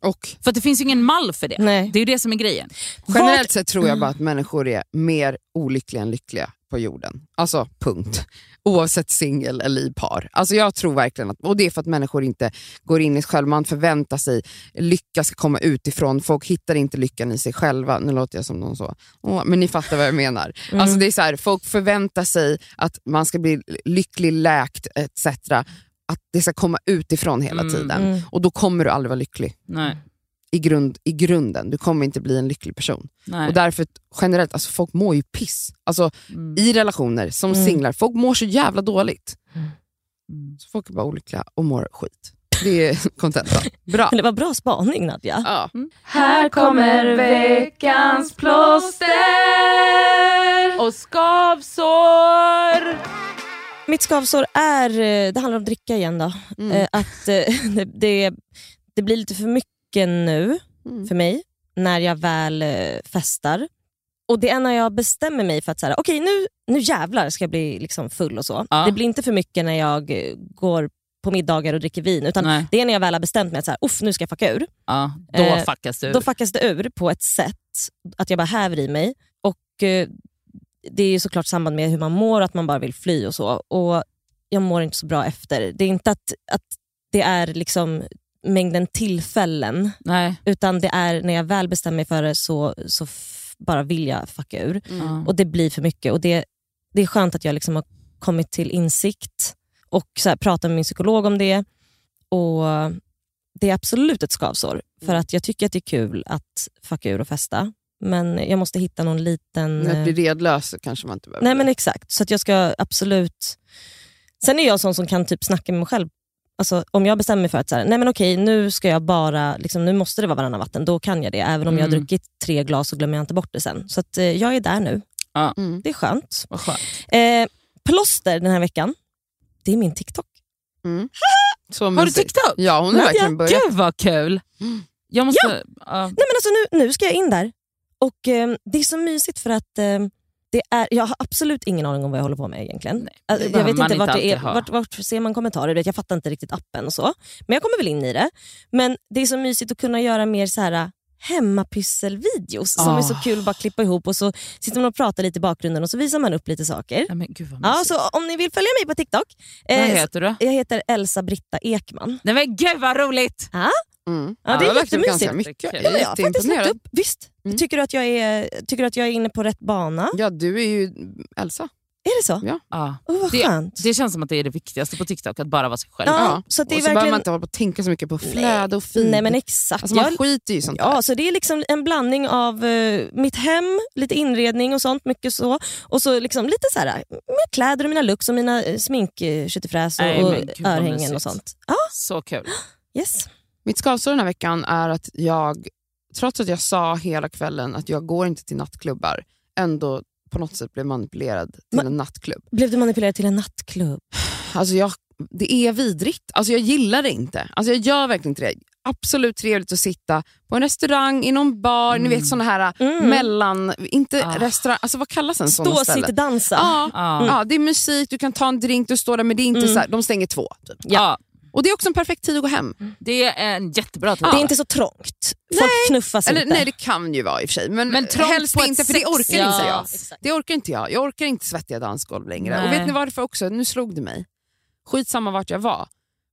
Och
För att det finns ju ingen mall för det.
Nej.
Det är ju det som är grejen.
generellt sett tror jag bara att människor är mer olyckliga än lyckliga på jorden. Alltså punkt. Oavsett singel eller i par. Alltså jag tror verkligen att, och det är för att människor inte går in i sig själva, man förväntar sig lycka ska komma utifrån, folk hittar inte lyckan i sig själva. Nu låter jag som någon så, Åh, men ni fattar vad jag menar. Alltså det är så här, folk förväntar sig att man ska bli lycklig, läkt etc. Att det ska komma utifrån hela
Mm.
tiden.
Mm.
Och då kommer du aldrig vara lycklig.
Nej.
I, grund, I grunden, du kommer inte bli en lycklig person.
Nej.
Och därför generellt, alltså folk mår ju piss. Alltså
Mm.
i relationer, som
Mm.
singlar, folk mår så jävla dåligt.
Mm.
Så folk är bara olyckliga och mår skit. Det är (laughs) kontentan. Bra.
Det var bra spaning Nadja.
Ja.
Här kommer veckans plåster och skavsår.
Mitt skavsår är, eh, det handlar om dricka igen då.
Mm.
Eh, Att eh, (laughs) det, det, det blir lite för mycket nu
Mm.
för mig när jag väl eh, festar. Och Det är när jag bestämmer mig för att så här, okej nu, nu jävlar ska jag bli liksom full och så.
Ja.
Det blir inte för mycket när jag eh, går på middagar och dricker vin. Utan
Nej.
Det är när jag väl har bestämt mig att så här, Uff, nu ska jag fucka ur.
Ja, då
Eh,
fuckas du.
Då fuckas det ur på ett sätt att jag bara häver i mig. Och eh, Det är ju såklart samband med hur man mår, att man bara vill fly och så. Och Jag mår inte så bra efter. Det är inte att, att det är liksom mängden tillfällen,
Nej.
utan det är när jag väl bestämmer mig för det så, så bara vill jag fucka ur.
Ja.
Och Det blir för mycket. Och Det, det är skönt att jag liksom har kommit till insikt och så här, pratat med min psykolog om det. Och Det är absolut ett skavsår, för att jag tycker att det är kul att fucka ur och festa. Men jag måste hitta någon liten...
När
eh,
det blir redlös kanske man inte behöver
Nej men exakt, så att jag ska absolut... Sen är jag sån som kan typ snacka med mig själv. Alltså, om jag bestämmer mig för att så här, nej men okej, nu ska jag bara, liksom, nu måste det vara varannan vatten, då kan jag det. Även om jag har
Mm.
druckit tre glas så glömmer jag inte bort det sen. Så att, eh, jag är där nu.
Ja.
Mm.
Det är skönt.
Vad skönt.
Eh, plåster den här veckan, det är min TikTok.
Mm. (laughs)
Har du. TikTok?
Ja, hon har verkligen börjat.
Gud vad kul. Jag måste... Ja.
Nej men alltså nu, nu ska jag in där. Och eh, Det är så mysigt för att eh, det är, jag har absolut ingen aning om vad jag håller på med egentligen.
Nej,
Alltså, jag vet inte
inte
vart, det är, vart, vart ser man kommentarer, jag fattar inte riktigt appen och så. Men jag kommer väl in i det. Men det är så mysigt att kunna göra mer så här hemmapysselvideos som är så
Ah.
kul att bara klippa ihop och så sitter man och pratar lite i bakgrunden och så visar man upp lite saker.
Nej, men gud vad
Ja, så om ni vill följa mig på TikTok,
Vad
eh,
heter du?
jag heter Elsa Britta Ekman.
Nej men gud vad roligt!
Mm.
Ja, det är
lagt upp
jättemysigt.
ganska mycket.
Ja,
Jag
Ja,
är
har faktiskt lagt upp, visst.
Mm.
Tycker, du att jag är, tycker du att jag är inne på rätt bana?
Ja, du är ju Elsa.
Är det så?
Ja.
Ja.
Oh, vad
Det-
skönt.
Det känns som att det är det viktigaste på TikTok, att bara vara sig själv.
Ja,
Ja.
så att det
och
är
så behöver
verkligen...
man inte hålla på tänka så mycket på flöde och feed.
Nej men exakt.
alltså, man
Jag-
skiter ju i sånt där.
Ja, så det är liksom en blandning av eh, mitt hem, lite inredning och sånt, mycket så. Och så liksom lite så här, med kläder och mina looks och mina eh, smink, köttfräs och,
Nej,
och
gud,
örhängen och sånt. Ja,
Så kul.
yes.
Mitt skavsår den här veckan är att jag, trots att jag sa hela kvällen att jag går inte till nattklubbar, ändå på något sätt blev manipulerad till
Men-
en nattklubb.
Blev du manipulerad till en nattklubb?
Alltså jag, det är vidrigt. Alltså jag gillar det inte. Alltså jag gör verkligen inte det. Absolut trevligt att sitta på en restaurang, i någon bar, ni vet såna här
Mm.
mellan... Inte
Ah.
restaurang, alltså vad kallas en sån
Stå,
ställe?
sitt, dansa.
Ja,
Ja.
ja, det är musik, du kan ta en drink, du står där men det är inte
Mm.
så här, de stänger två. Typ.
Ja.
Och Det är också en perfekt tid att gå hem.
Det är en jättebra tid.
Det är inte så trångt. Folk knuffas
Eller,
inte.
nej det kan ju vara i och för sig, men,
Men trångt
helst inte för det orkar
Ja,
inte jag.
exakt.
Det orkar inte jag. Jag orkar inte svettiga dansgolv längre. Och
Nej.
vet ni varför också? Nu slog det mig. Skitsamma vart jag var.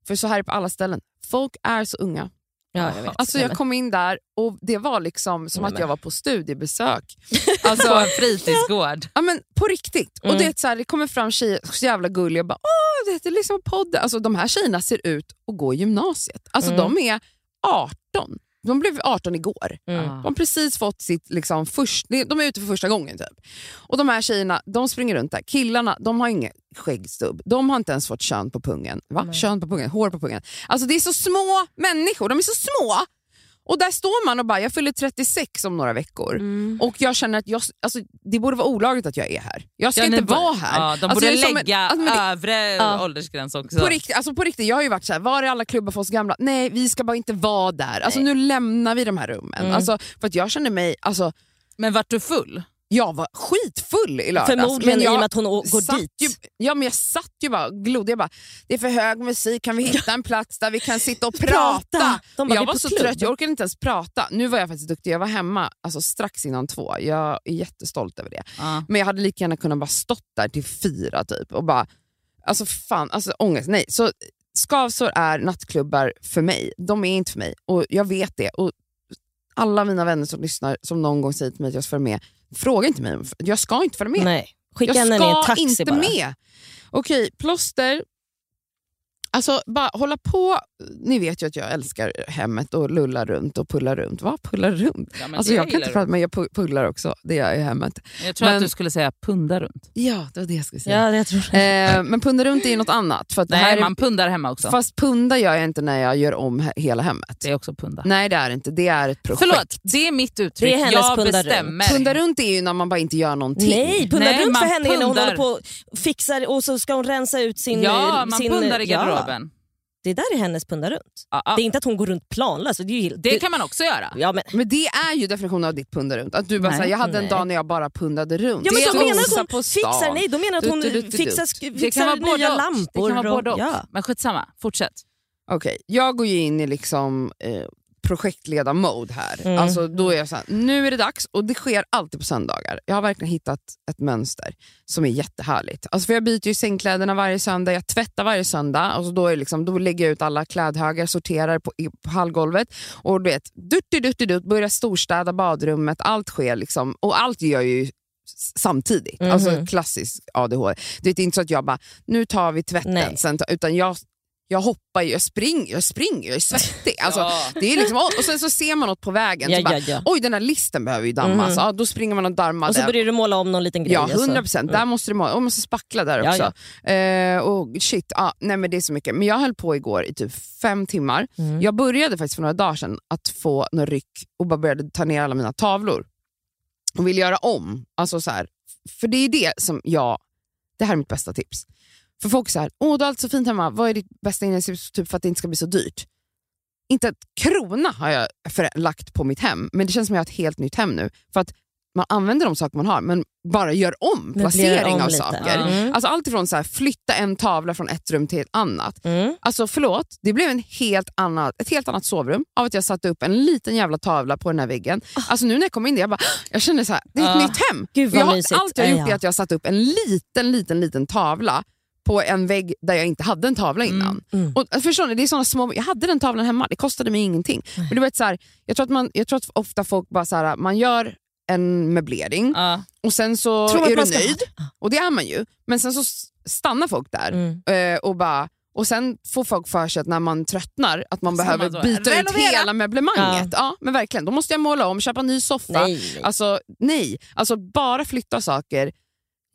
För så här är det på alla ställen. Folk är så unga.
Ja, jag vet.
Alltså jag kom in där och det var liksom som att jag var på studiebesök. (laughs)
på
Alltså,
en fritidsgård.
ja, men på riktigt. Och
Mm.
det, är så här, det kommer fram tjejer, så jävla gulliga och bara åh, det är liksom podden. Alltså, de här tjejerna ser ut att gå i gymnasiet. Alltså
Mm.
de är 18. De blev 18 igår.
Mm.
Ja.
De har precis fått sitt, liksom, först, de är ute för första gången. Typ. Och De här tjejerna de springer runt där. Killarna de har ingen skäggstubb. De har inte ens fått kön på pungen. Va? Kön på pungen? Hår på pungen? Alltså Det är så små människor. De är så små. Och där står man och bara, jag fyller 36 om några veckor.
Mm.
Och jag känner att jag, alltså, det borde vara olagligt att jag är här. Jag ska
Ja,
inte vara här.
Ja, de
Alltså,
borde
är som en-
lägga
alltså, det-
övre
Ja.
åldersgräns också.
på riktigt, alltså på riktigt, jag har ju varit så här, var är alla klubbar för oss gamla? Nej, vi ska bara inte vara där. Alltså,
Nej.
nu lämnar vi de här rummen.
Mm.
Alltså, för att jag känner mig, alltså,
Men vart du full?
Jag var skitfull i lördags.
Förmodligen
men jag
i och med att hon går
satt
dit.
Ju, ja, men jag satt ju bara och glodde. Jag bara, det är för hög musik, kan vi hitta en plats där vi kan sitta och (laughs) prata?
Bara,
jag var så
klubb.
trött, jag orkade inte ens prata. Nu var jag faktiskt duktig, jag var hemma alltså, strax innan två. Jag är jättestolt över det.
Ja.
Men jag hade lika gärna kunnat bara stått där till fyra typ och bara, alltså fan, alltså ångest. Nej. Så skavsår är nattklubbar för mig. De är inte för mig och jag vet det. Och alla mina vänner som lyssnar som någon gång säger till mig att jag ska följa med, fråga inte mig. Jag ska inte följa med.
Nej. Skicka
jag
henne
ska
i en taxi
inte
bara.
med. Okej, plåster. Alltså bara hålla på. Ni vet ju att jag älskar hemmet och lullar runt och pullar runt. Vad pullar runt?
Ja, men
Alltså
det
jag kan inte prata men jag pu- pullar också. Det gör jag i hemmet.
Jag tror
Men-
att du skulle säga punda runt.
Ja, det var det jag skulle säga.
Ja, jag tror.
Eh, men punda runt är ju något annat. För att det
Nej,
här är,
man pundar hemma också.
Fast punda gör jag inte när jag gör om he- hela hemmet.
Det är också punda.
Nej det är inte, det är ett projekt.
Förlåt, det är mitt uttryck.
Det är hennes
jag
punda runt.
bestämmer.
Punda runt är ju när man bara inte gör någonting.
Nej, punda
Nej,
runt för henne är när hon
pundar.
håller på och fixar och så ska hon rensa ut sin...
Ja, man
sin,
pundar i
ja. Det där är hennes punda runt.
Ja, ja.
Det är inte att hon går runt planlöst. Det, ju,
Det kan man också göra.
Ja, men,
Men det är ju definitionen av ditt punda runt. Att du bara
Nej.
säger, jag hade en
Nej.
dag när jag bara pundade runt.
ja, men
Det
då
är
menar att
på
hon fixar, nej, då menar att hon
Dutt, dutt, dutt,
fixar.
Det
fixar nya lampor.
Det kan vara både och.
ja.
Men skitsamma, fortsätt.
Okej, jag går ju in i liksom eh, projektleda-mode här.
Mm.
Alltså, då är jag så här, nu är det dags och det sker alltid på söndagar. Jag har verkligen hittat ett mönster som är jättehärligt. Alltså, för jag byter ju sängkläderna varje söndag, jag tvättar varje söndag. Alltså, då, är liksom, då lägger jag ut alla klädhögar, sorterar på, på hallgolvet och du vet, dutti, dutti, dutt, börjar storstäda badrummet. Allt sker liksom, och allt gör jag ju samtidigt.
Mhm.
Alltså klassisk ADHD. Det är inte så att jag bara, nu tar vi tvätten,
Nej.
sen utan jag jag hoppar ju, jag springer, jag springer, jag är svettig. Alltså, (laughs)
Ja.
det är liksom, och sen så ser man något på vägen,
Ja,
så bara,
ja, ja.
oj den här listen behöver ju dammas.
Mhm.
Ja, då springer man och dammar
Och så
den.
börjar du måla om någon liten grej.
Ja,
och så-
100 procent. Där måste du måla. Och måste spackla där också. Eh, och shit, ah, nej men det är så mycket. Men jag höll på igår i typ fem timmar.
Mm.
Jag började faktiskt för några dagar sedan att få några ryck och bara började ta ner alla mina tavlor. Och vill göra om. Alltså så här, för det är det som jag, det här är mitt bästa tips. För folk säger, åh du har allt så fint hemma, vad är ditt bästa inredningstips typ för att det inte ska bli så dyrt? Inte ett krona har jag för, lagt på mitt hem, men det känns som att jag har ett helt nytt hem nu. För att man använder de saker man har, men bara gör om placering
om
av
lite.
saker.
Mm.
Alltså allt ifrån så här, flytta en tavla från ett rum till ett annat.
Mm.
Alltså förlåt, det blev en helt annat, ett helt annat sovrum av att jag satte upp en liten jävla tavla på den här väggen. Alltså nu när jag kom in där, jag, bara, jag kände så här, det är ett
Ah.
nytt hem.
Gud,
jag har, allt jag har gjort är att jag har satt upp en liten, liten, liten tavla på en vägg där jag inte hade en tavla innan.
Mm.
Och, förstår ni, det är såna små, jag hade den tavlan hemma, det kostade mig ingenting. Men du vet, så här, jag, tror att man, jag tror att ofta folk bara så här, man gör en möblering
Ja.
och sen så
Tror
är du
ska
nöjd, och det är man ju. Men sen så stannar folk där
Mm.
eh, och bara och sen får folk för sig att när man tröttnar att man
Så
behöver byta ut
renovera.
hela möblemanget. Ja. men verkligen, då måste jag måla om, köpa en ny soffa.
Nej, nej.
Alltså, nej, alltså bara flytta saker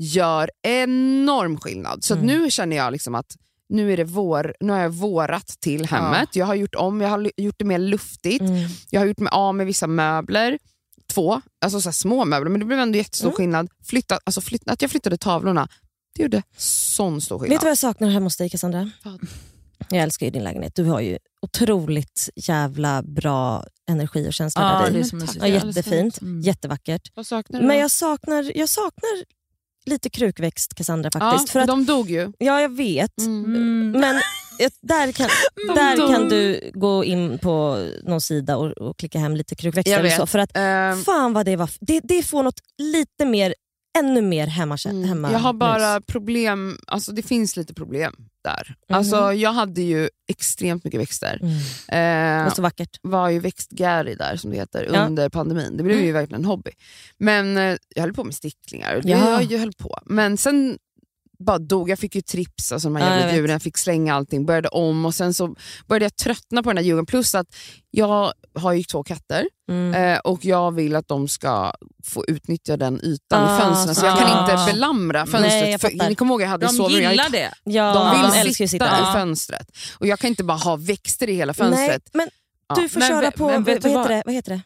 gör enorm skillnad. Så
Mm.
nu känner jag liksom att nu, är det vår, nu har jag vårat till hemmet. Jag har gjort om, jag har gjort det mer luftigt.
Mm.
Jag har gjort mig av med vissa möbler. Två, alltså så små möbler, men det blev ändå jättestor
Mm.
skillnad. Flytta, alltså flytta, att jag flyttade tavlorna, det gjorde sån stor skillnad.
Vet du vad jag saknar hemma hos dig Cassandra?
Vad?
Jag älskar ju din lägenhet. Du har ju otroligt jävla bra energi och känsla
Ja,
där
det är
i. Ja, jättefint,
Mm.
jättevackert. Men jag saknar, jag saknar lite krukväxt Cassandra
ja,
faktiskt. för att,
de dog ju.
ja, jag vet.
Mm.
Men där, kan, (laughs) där kan du gå in på någon sida och, och klicka hem lite krukväxter. Eller så, för att
Ehm,
fan vad det var. Det, det får något lite mer, ännu mer hemma,
Mm.
hemma
Jag har bara problem, alltså det finns lite problem där.
Mhm.
Alltså jag hade ju extremt mycket växter.
Mm.
Eh,
så vackert.
var ju växtgäri där som det heter
Ja.
under pandemin. Det blev ju
Mm.
verkligen en hobby. Men eh, jag höll på med sticklingar
Ja.
jag, jag höll på. Men sen bara dog, jag fick ju trips, alltså de här
Ja, jag
jävla
vet.
djuren, jag fick slänga allting, började om och sen så började jag tröttna på den här djuren. Plus att jag har ju två katter
Mm.
eh, och jag vill att de ska få utnyttja den ytan
Ah,
i fönstren. Så jag kan
ah.
inte belamra fönstret.
Nej, jag
för, ni kommer ihåg jag hade
De
sovrum. Jag,
gillar det.
Ja,
de vill
älskar ju
sitta,
sitta
i fönstret. Och jag kan inte bara ha växter i hela fönstret.
Nej, men
Ja.
du får
Men
köra
ve-
på,
men
vad, heter
vad?
det? vad heter det?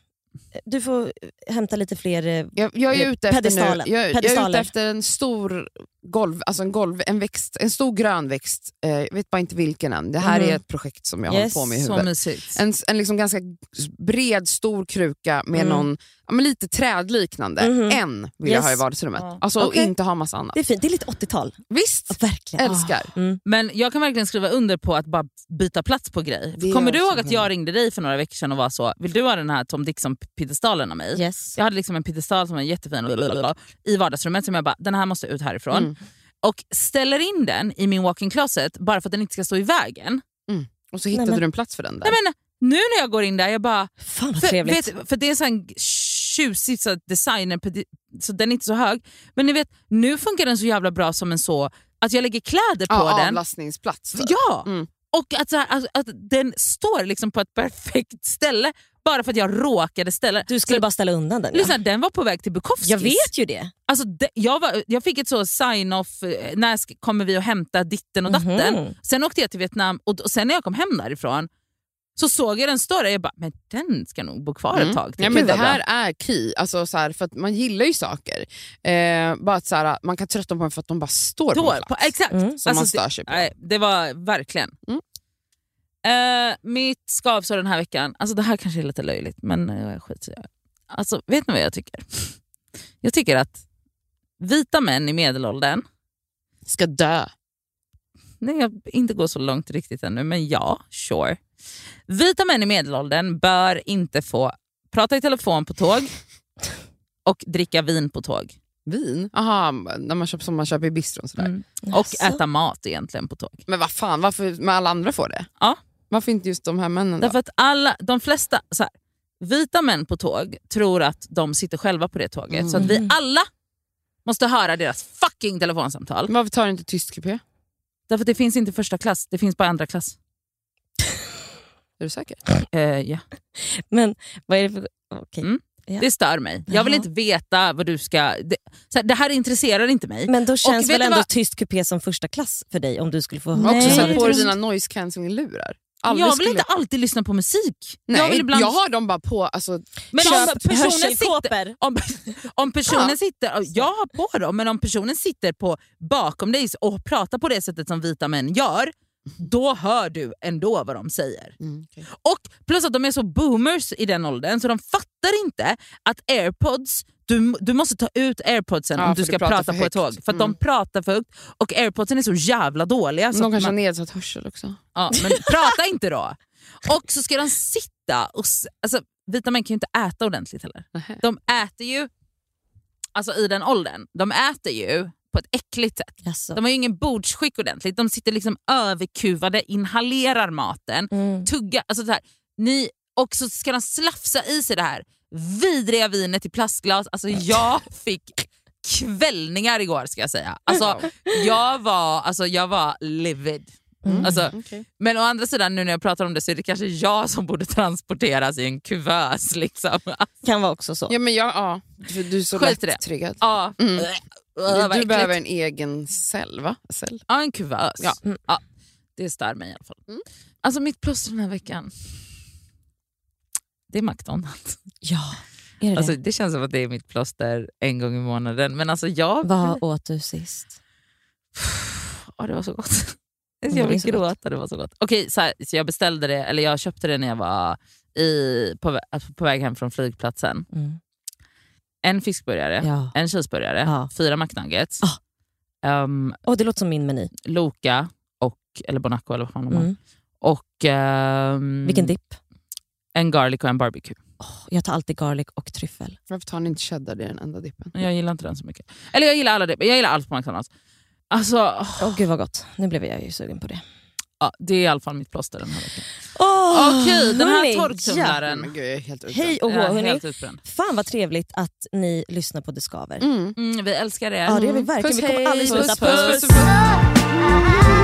Du får hämta lite fler eh,
Jag, jag är ute efter nu,
pedestalen.
jag, jag är ute efter en stor golv, alltså en, golv, en, växt, en stor grön växt. Eh, jag vet bara inte vilken än. Det här
Mhm.
är ett projekt som jag
Yes,
håller på med i huvudet. En, en liksom ganska bred, stor kruka med
Mm.
någon ja, men lite trädliknande.
Mhm.
En vill jag
Yes.
ha i vardagsrummet.
Ja.
Alltså
Okej.
inte ha massa annat.
Det är fint, det är lite 80-tal.
Visst,
Ja, verkligen.
älskar.
Mm.
Men jag kan verkligen skriva under på att bara byta plats på grej.
Det
Kommer du
jag
ihåg att jag ringde dig för några veckor sedan och var så, vill du ha den här Tom Dixon-piedestalen av mig?
Yes.
Jag hade liksom en piedestal som var jättefin i vardagsrummet som jag bara, den här måste ut härifrån.
Mm.
Och ställer in den i min walk-in closet bara för att den inte ska stå i vägen.
Och så hittade
Nej, men-
du en plats för den där.
Nej, men, nu när jag går in där, jag bara...
Fan vad
För,
trevligt.
vet, för det är en tjusig så designer, så den är inte så hög. Men ni vet, nu funkar den så jävla bra som en så, att jag lägger kläder på
ja,
den.
avlastningsplats. typ.
Ja!
Mm.
Och att, så här, att, att den står liksom på ett perfekt ställe bara för att jag råkade ställa
Du skulle
så,
bara ställa undan den. Ja.
lyssna, Den var på väg till Bukowskis.
Jag vet ju det.
Alltså, det, jag, var, jag fick ett så sign-off, eh, när kommer vi att hämta ditten och datten.
Mhm.
Sen åkte jag till Vietnam och, och sen när jag kom hem därifrån så såg jag den stå där jag bara, men den ska nog bo kvar ett
Mm.
tag till.
Ja, men det här är key, alltså, så här, för att man gillar ju saker. Eh, bara att, så här, man kan tröttna på dem för att de bara står på
Då,
en
på,
plats.
exakt.
Mm.
Som man
Alltså,
stör
det,
sig på.
nej, det var verkligen.
Mm.
Eh, mitt skavsår den här veckan, alltså det här kanske är lite löjligt men skit i det. Alltså, vet ni vad jag tycker? Jag tycker att vita män i medelåldern,
Ska dö.
nej jag inte går så långt riktigt ännu men ja, sure. Vita män i medelåldern bör inte få prata i telefon på tåg och dricka vin på tåg.
Vin? Aha, när man köper, som man köper i bistron. Sådär.
Mm. Och äta mat egentligen på tåg.
Men vad fan, varför men alla andra får det?
Ja.
Varför inte just de här männen då?
Därför att alla, de flesta så här, vita män på tåg tror att de sitter själva på det tåget. Så att vi alla måste höra deras fucking telefonsamtal.
Varför tar du inte tyst kupé?
Därför att det finns inte första klass, det finns bara andra klass. (laughs)
Är du säker?
Eh, ja.
Men vad är det för... okej.
Mm.
Ja.
Det stör mig. Jag vill
Jaha.
inte veta vad du ska... Det, så här, det här intresserar inte mig.
Men då känns
vet
väl ändå
vad?
tyst kupé som första klass för dig om du skulle få
Och också
Nej.
sätt på dig dina noise cancelling-lurar. Aldrig
jag vill
skulle-
inte alltid lyssna på musik.
Nej,
jag vill ibland...
jag har dem bara på... Alltså,
men om personen sitter, om, om personen
Ja.
sitter, jag har på dem, men om personen sitter på bakom dig och pratar på det sättet som vita män gör, då hör du ändå vad de säger.
mm, okej.
Och plus att de är så boomers i den åldern så de fattar inte att airpods, du, du måste ta ut airpodsen
Ja,
om du ska prata på ett tåg. För att de
Mm.
pratar för högt och airpodsen är så jävla dåliga. Så
de kanske har
man,
nedsatt hörsel också.
ja, men (laughs) prata inte då! Och så ska de sitta och... Alltså, vita män kan ju inte äta ordentligt heller.
Nähä.
De äter ju, alltså i den åldern, de äter ju på ett äckligt sätt.
Jaså.
De har ju ingen bordsskick ordentligt. De sitter liksom överkuvade, inhalerar maten,
Mm.
tuggar. Alltså så här, ni, och så ska de slafsa i sig det här vidriga vinet i plastglas. Alltså jag fick kvällningar igår ska jag säga. Alltså, jag, var, alltså, jag var livid.
Mm.
Alltså,
Okej.
men å andra sidan, nu när jag pratar om det så är det kanske jag som borde transporteras i en kuvös. Liksom.
Kan vara också så.
Ja, men jag, ja, för du är så
Skit
lätt
det.
triggad.
Ja.
Mm.
Äh,
Du
äckligt.
behöver en egen cell, va? Cell.
Ja, en kuvös.
Ja.
Mm. Ja, det stör mig i alla fall.
Mm.
Alltså mitt plåster den här veckan, det är McDonalds.
Ja, är det
Alltså,
det?
det känns som att det är mitt plåster en gång i månaden. Men alltså jag...
Vad åt du sist? (sighs)
Ja, det var så gott. Jag vill gråta, det var så gott. Okej, så, här, så jag beställde det, eller jag köpte det när jag var i, på, alltså på väg hem från flygplatsen.
Mm.
En fiskburgare,
Ja.
en cheeseburgare,
Ja.
fyra McNuggets,
Ah.
um,
Åh, det låter som min meny.
Loka, och, eller Bonaco eller vad fan de.
Mm.
Och ehm,
Vilken dipp?
En garlic och en barbecue.
Åh, jag tar alltid garlic och tryffel.
Varför tar ni inte cheddar? Det är den enda dippen.
Jag gillar inte den så mycket. Eller jag gillar alla det, jag gillar allt på McDonalds. Alltså, åh,
Åh gud vad gott. Nu blev jag ju sugen på det.
ja, det är i alla fall mitt plåster den här veckan.
Oh,
Okej, den här torktumlaren.
Hej och hå, hörni. Fan vad trevligt att ni lyssnar på Det Skaver.
Mm.
Mm, vi älskar er.
Ja det gör vi verkligen.
Puss,
vi kommer aldrig sluta.
Puss, puss.
Puss, puss.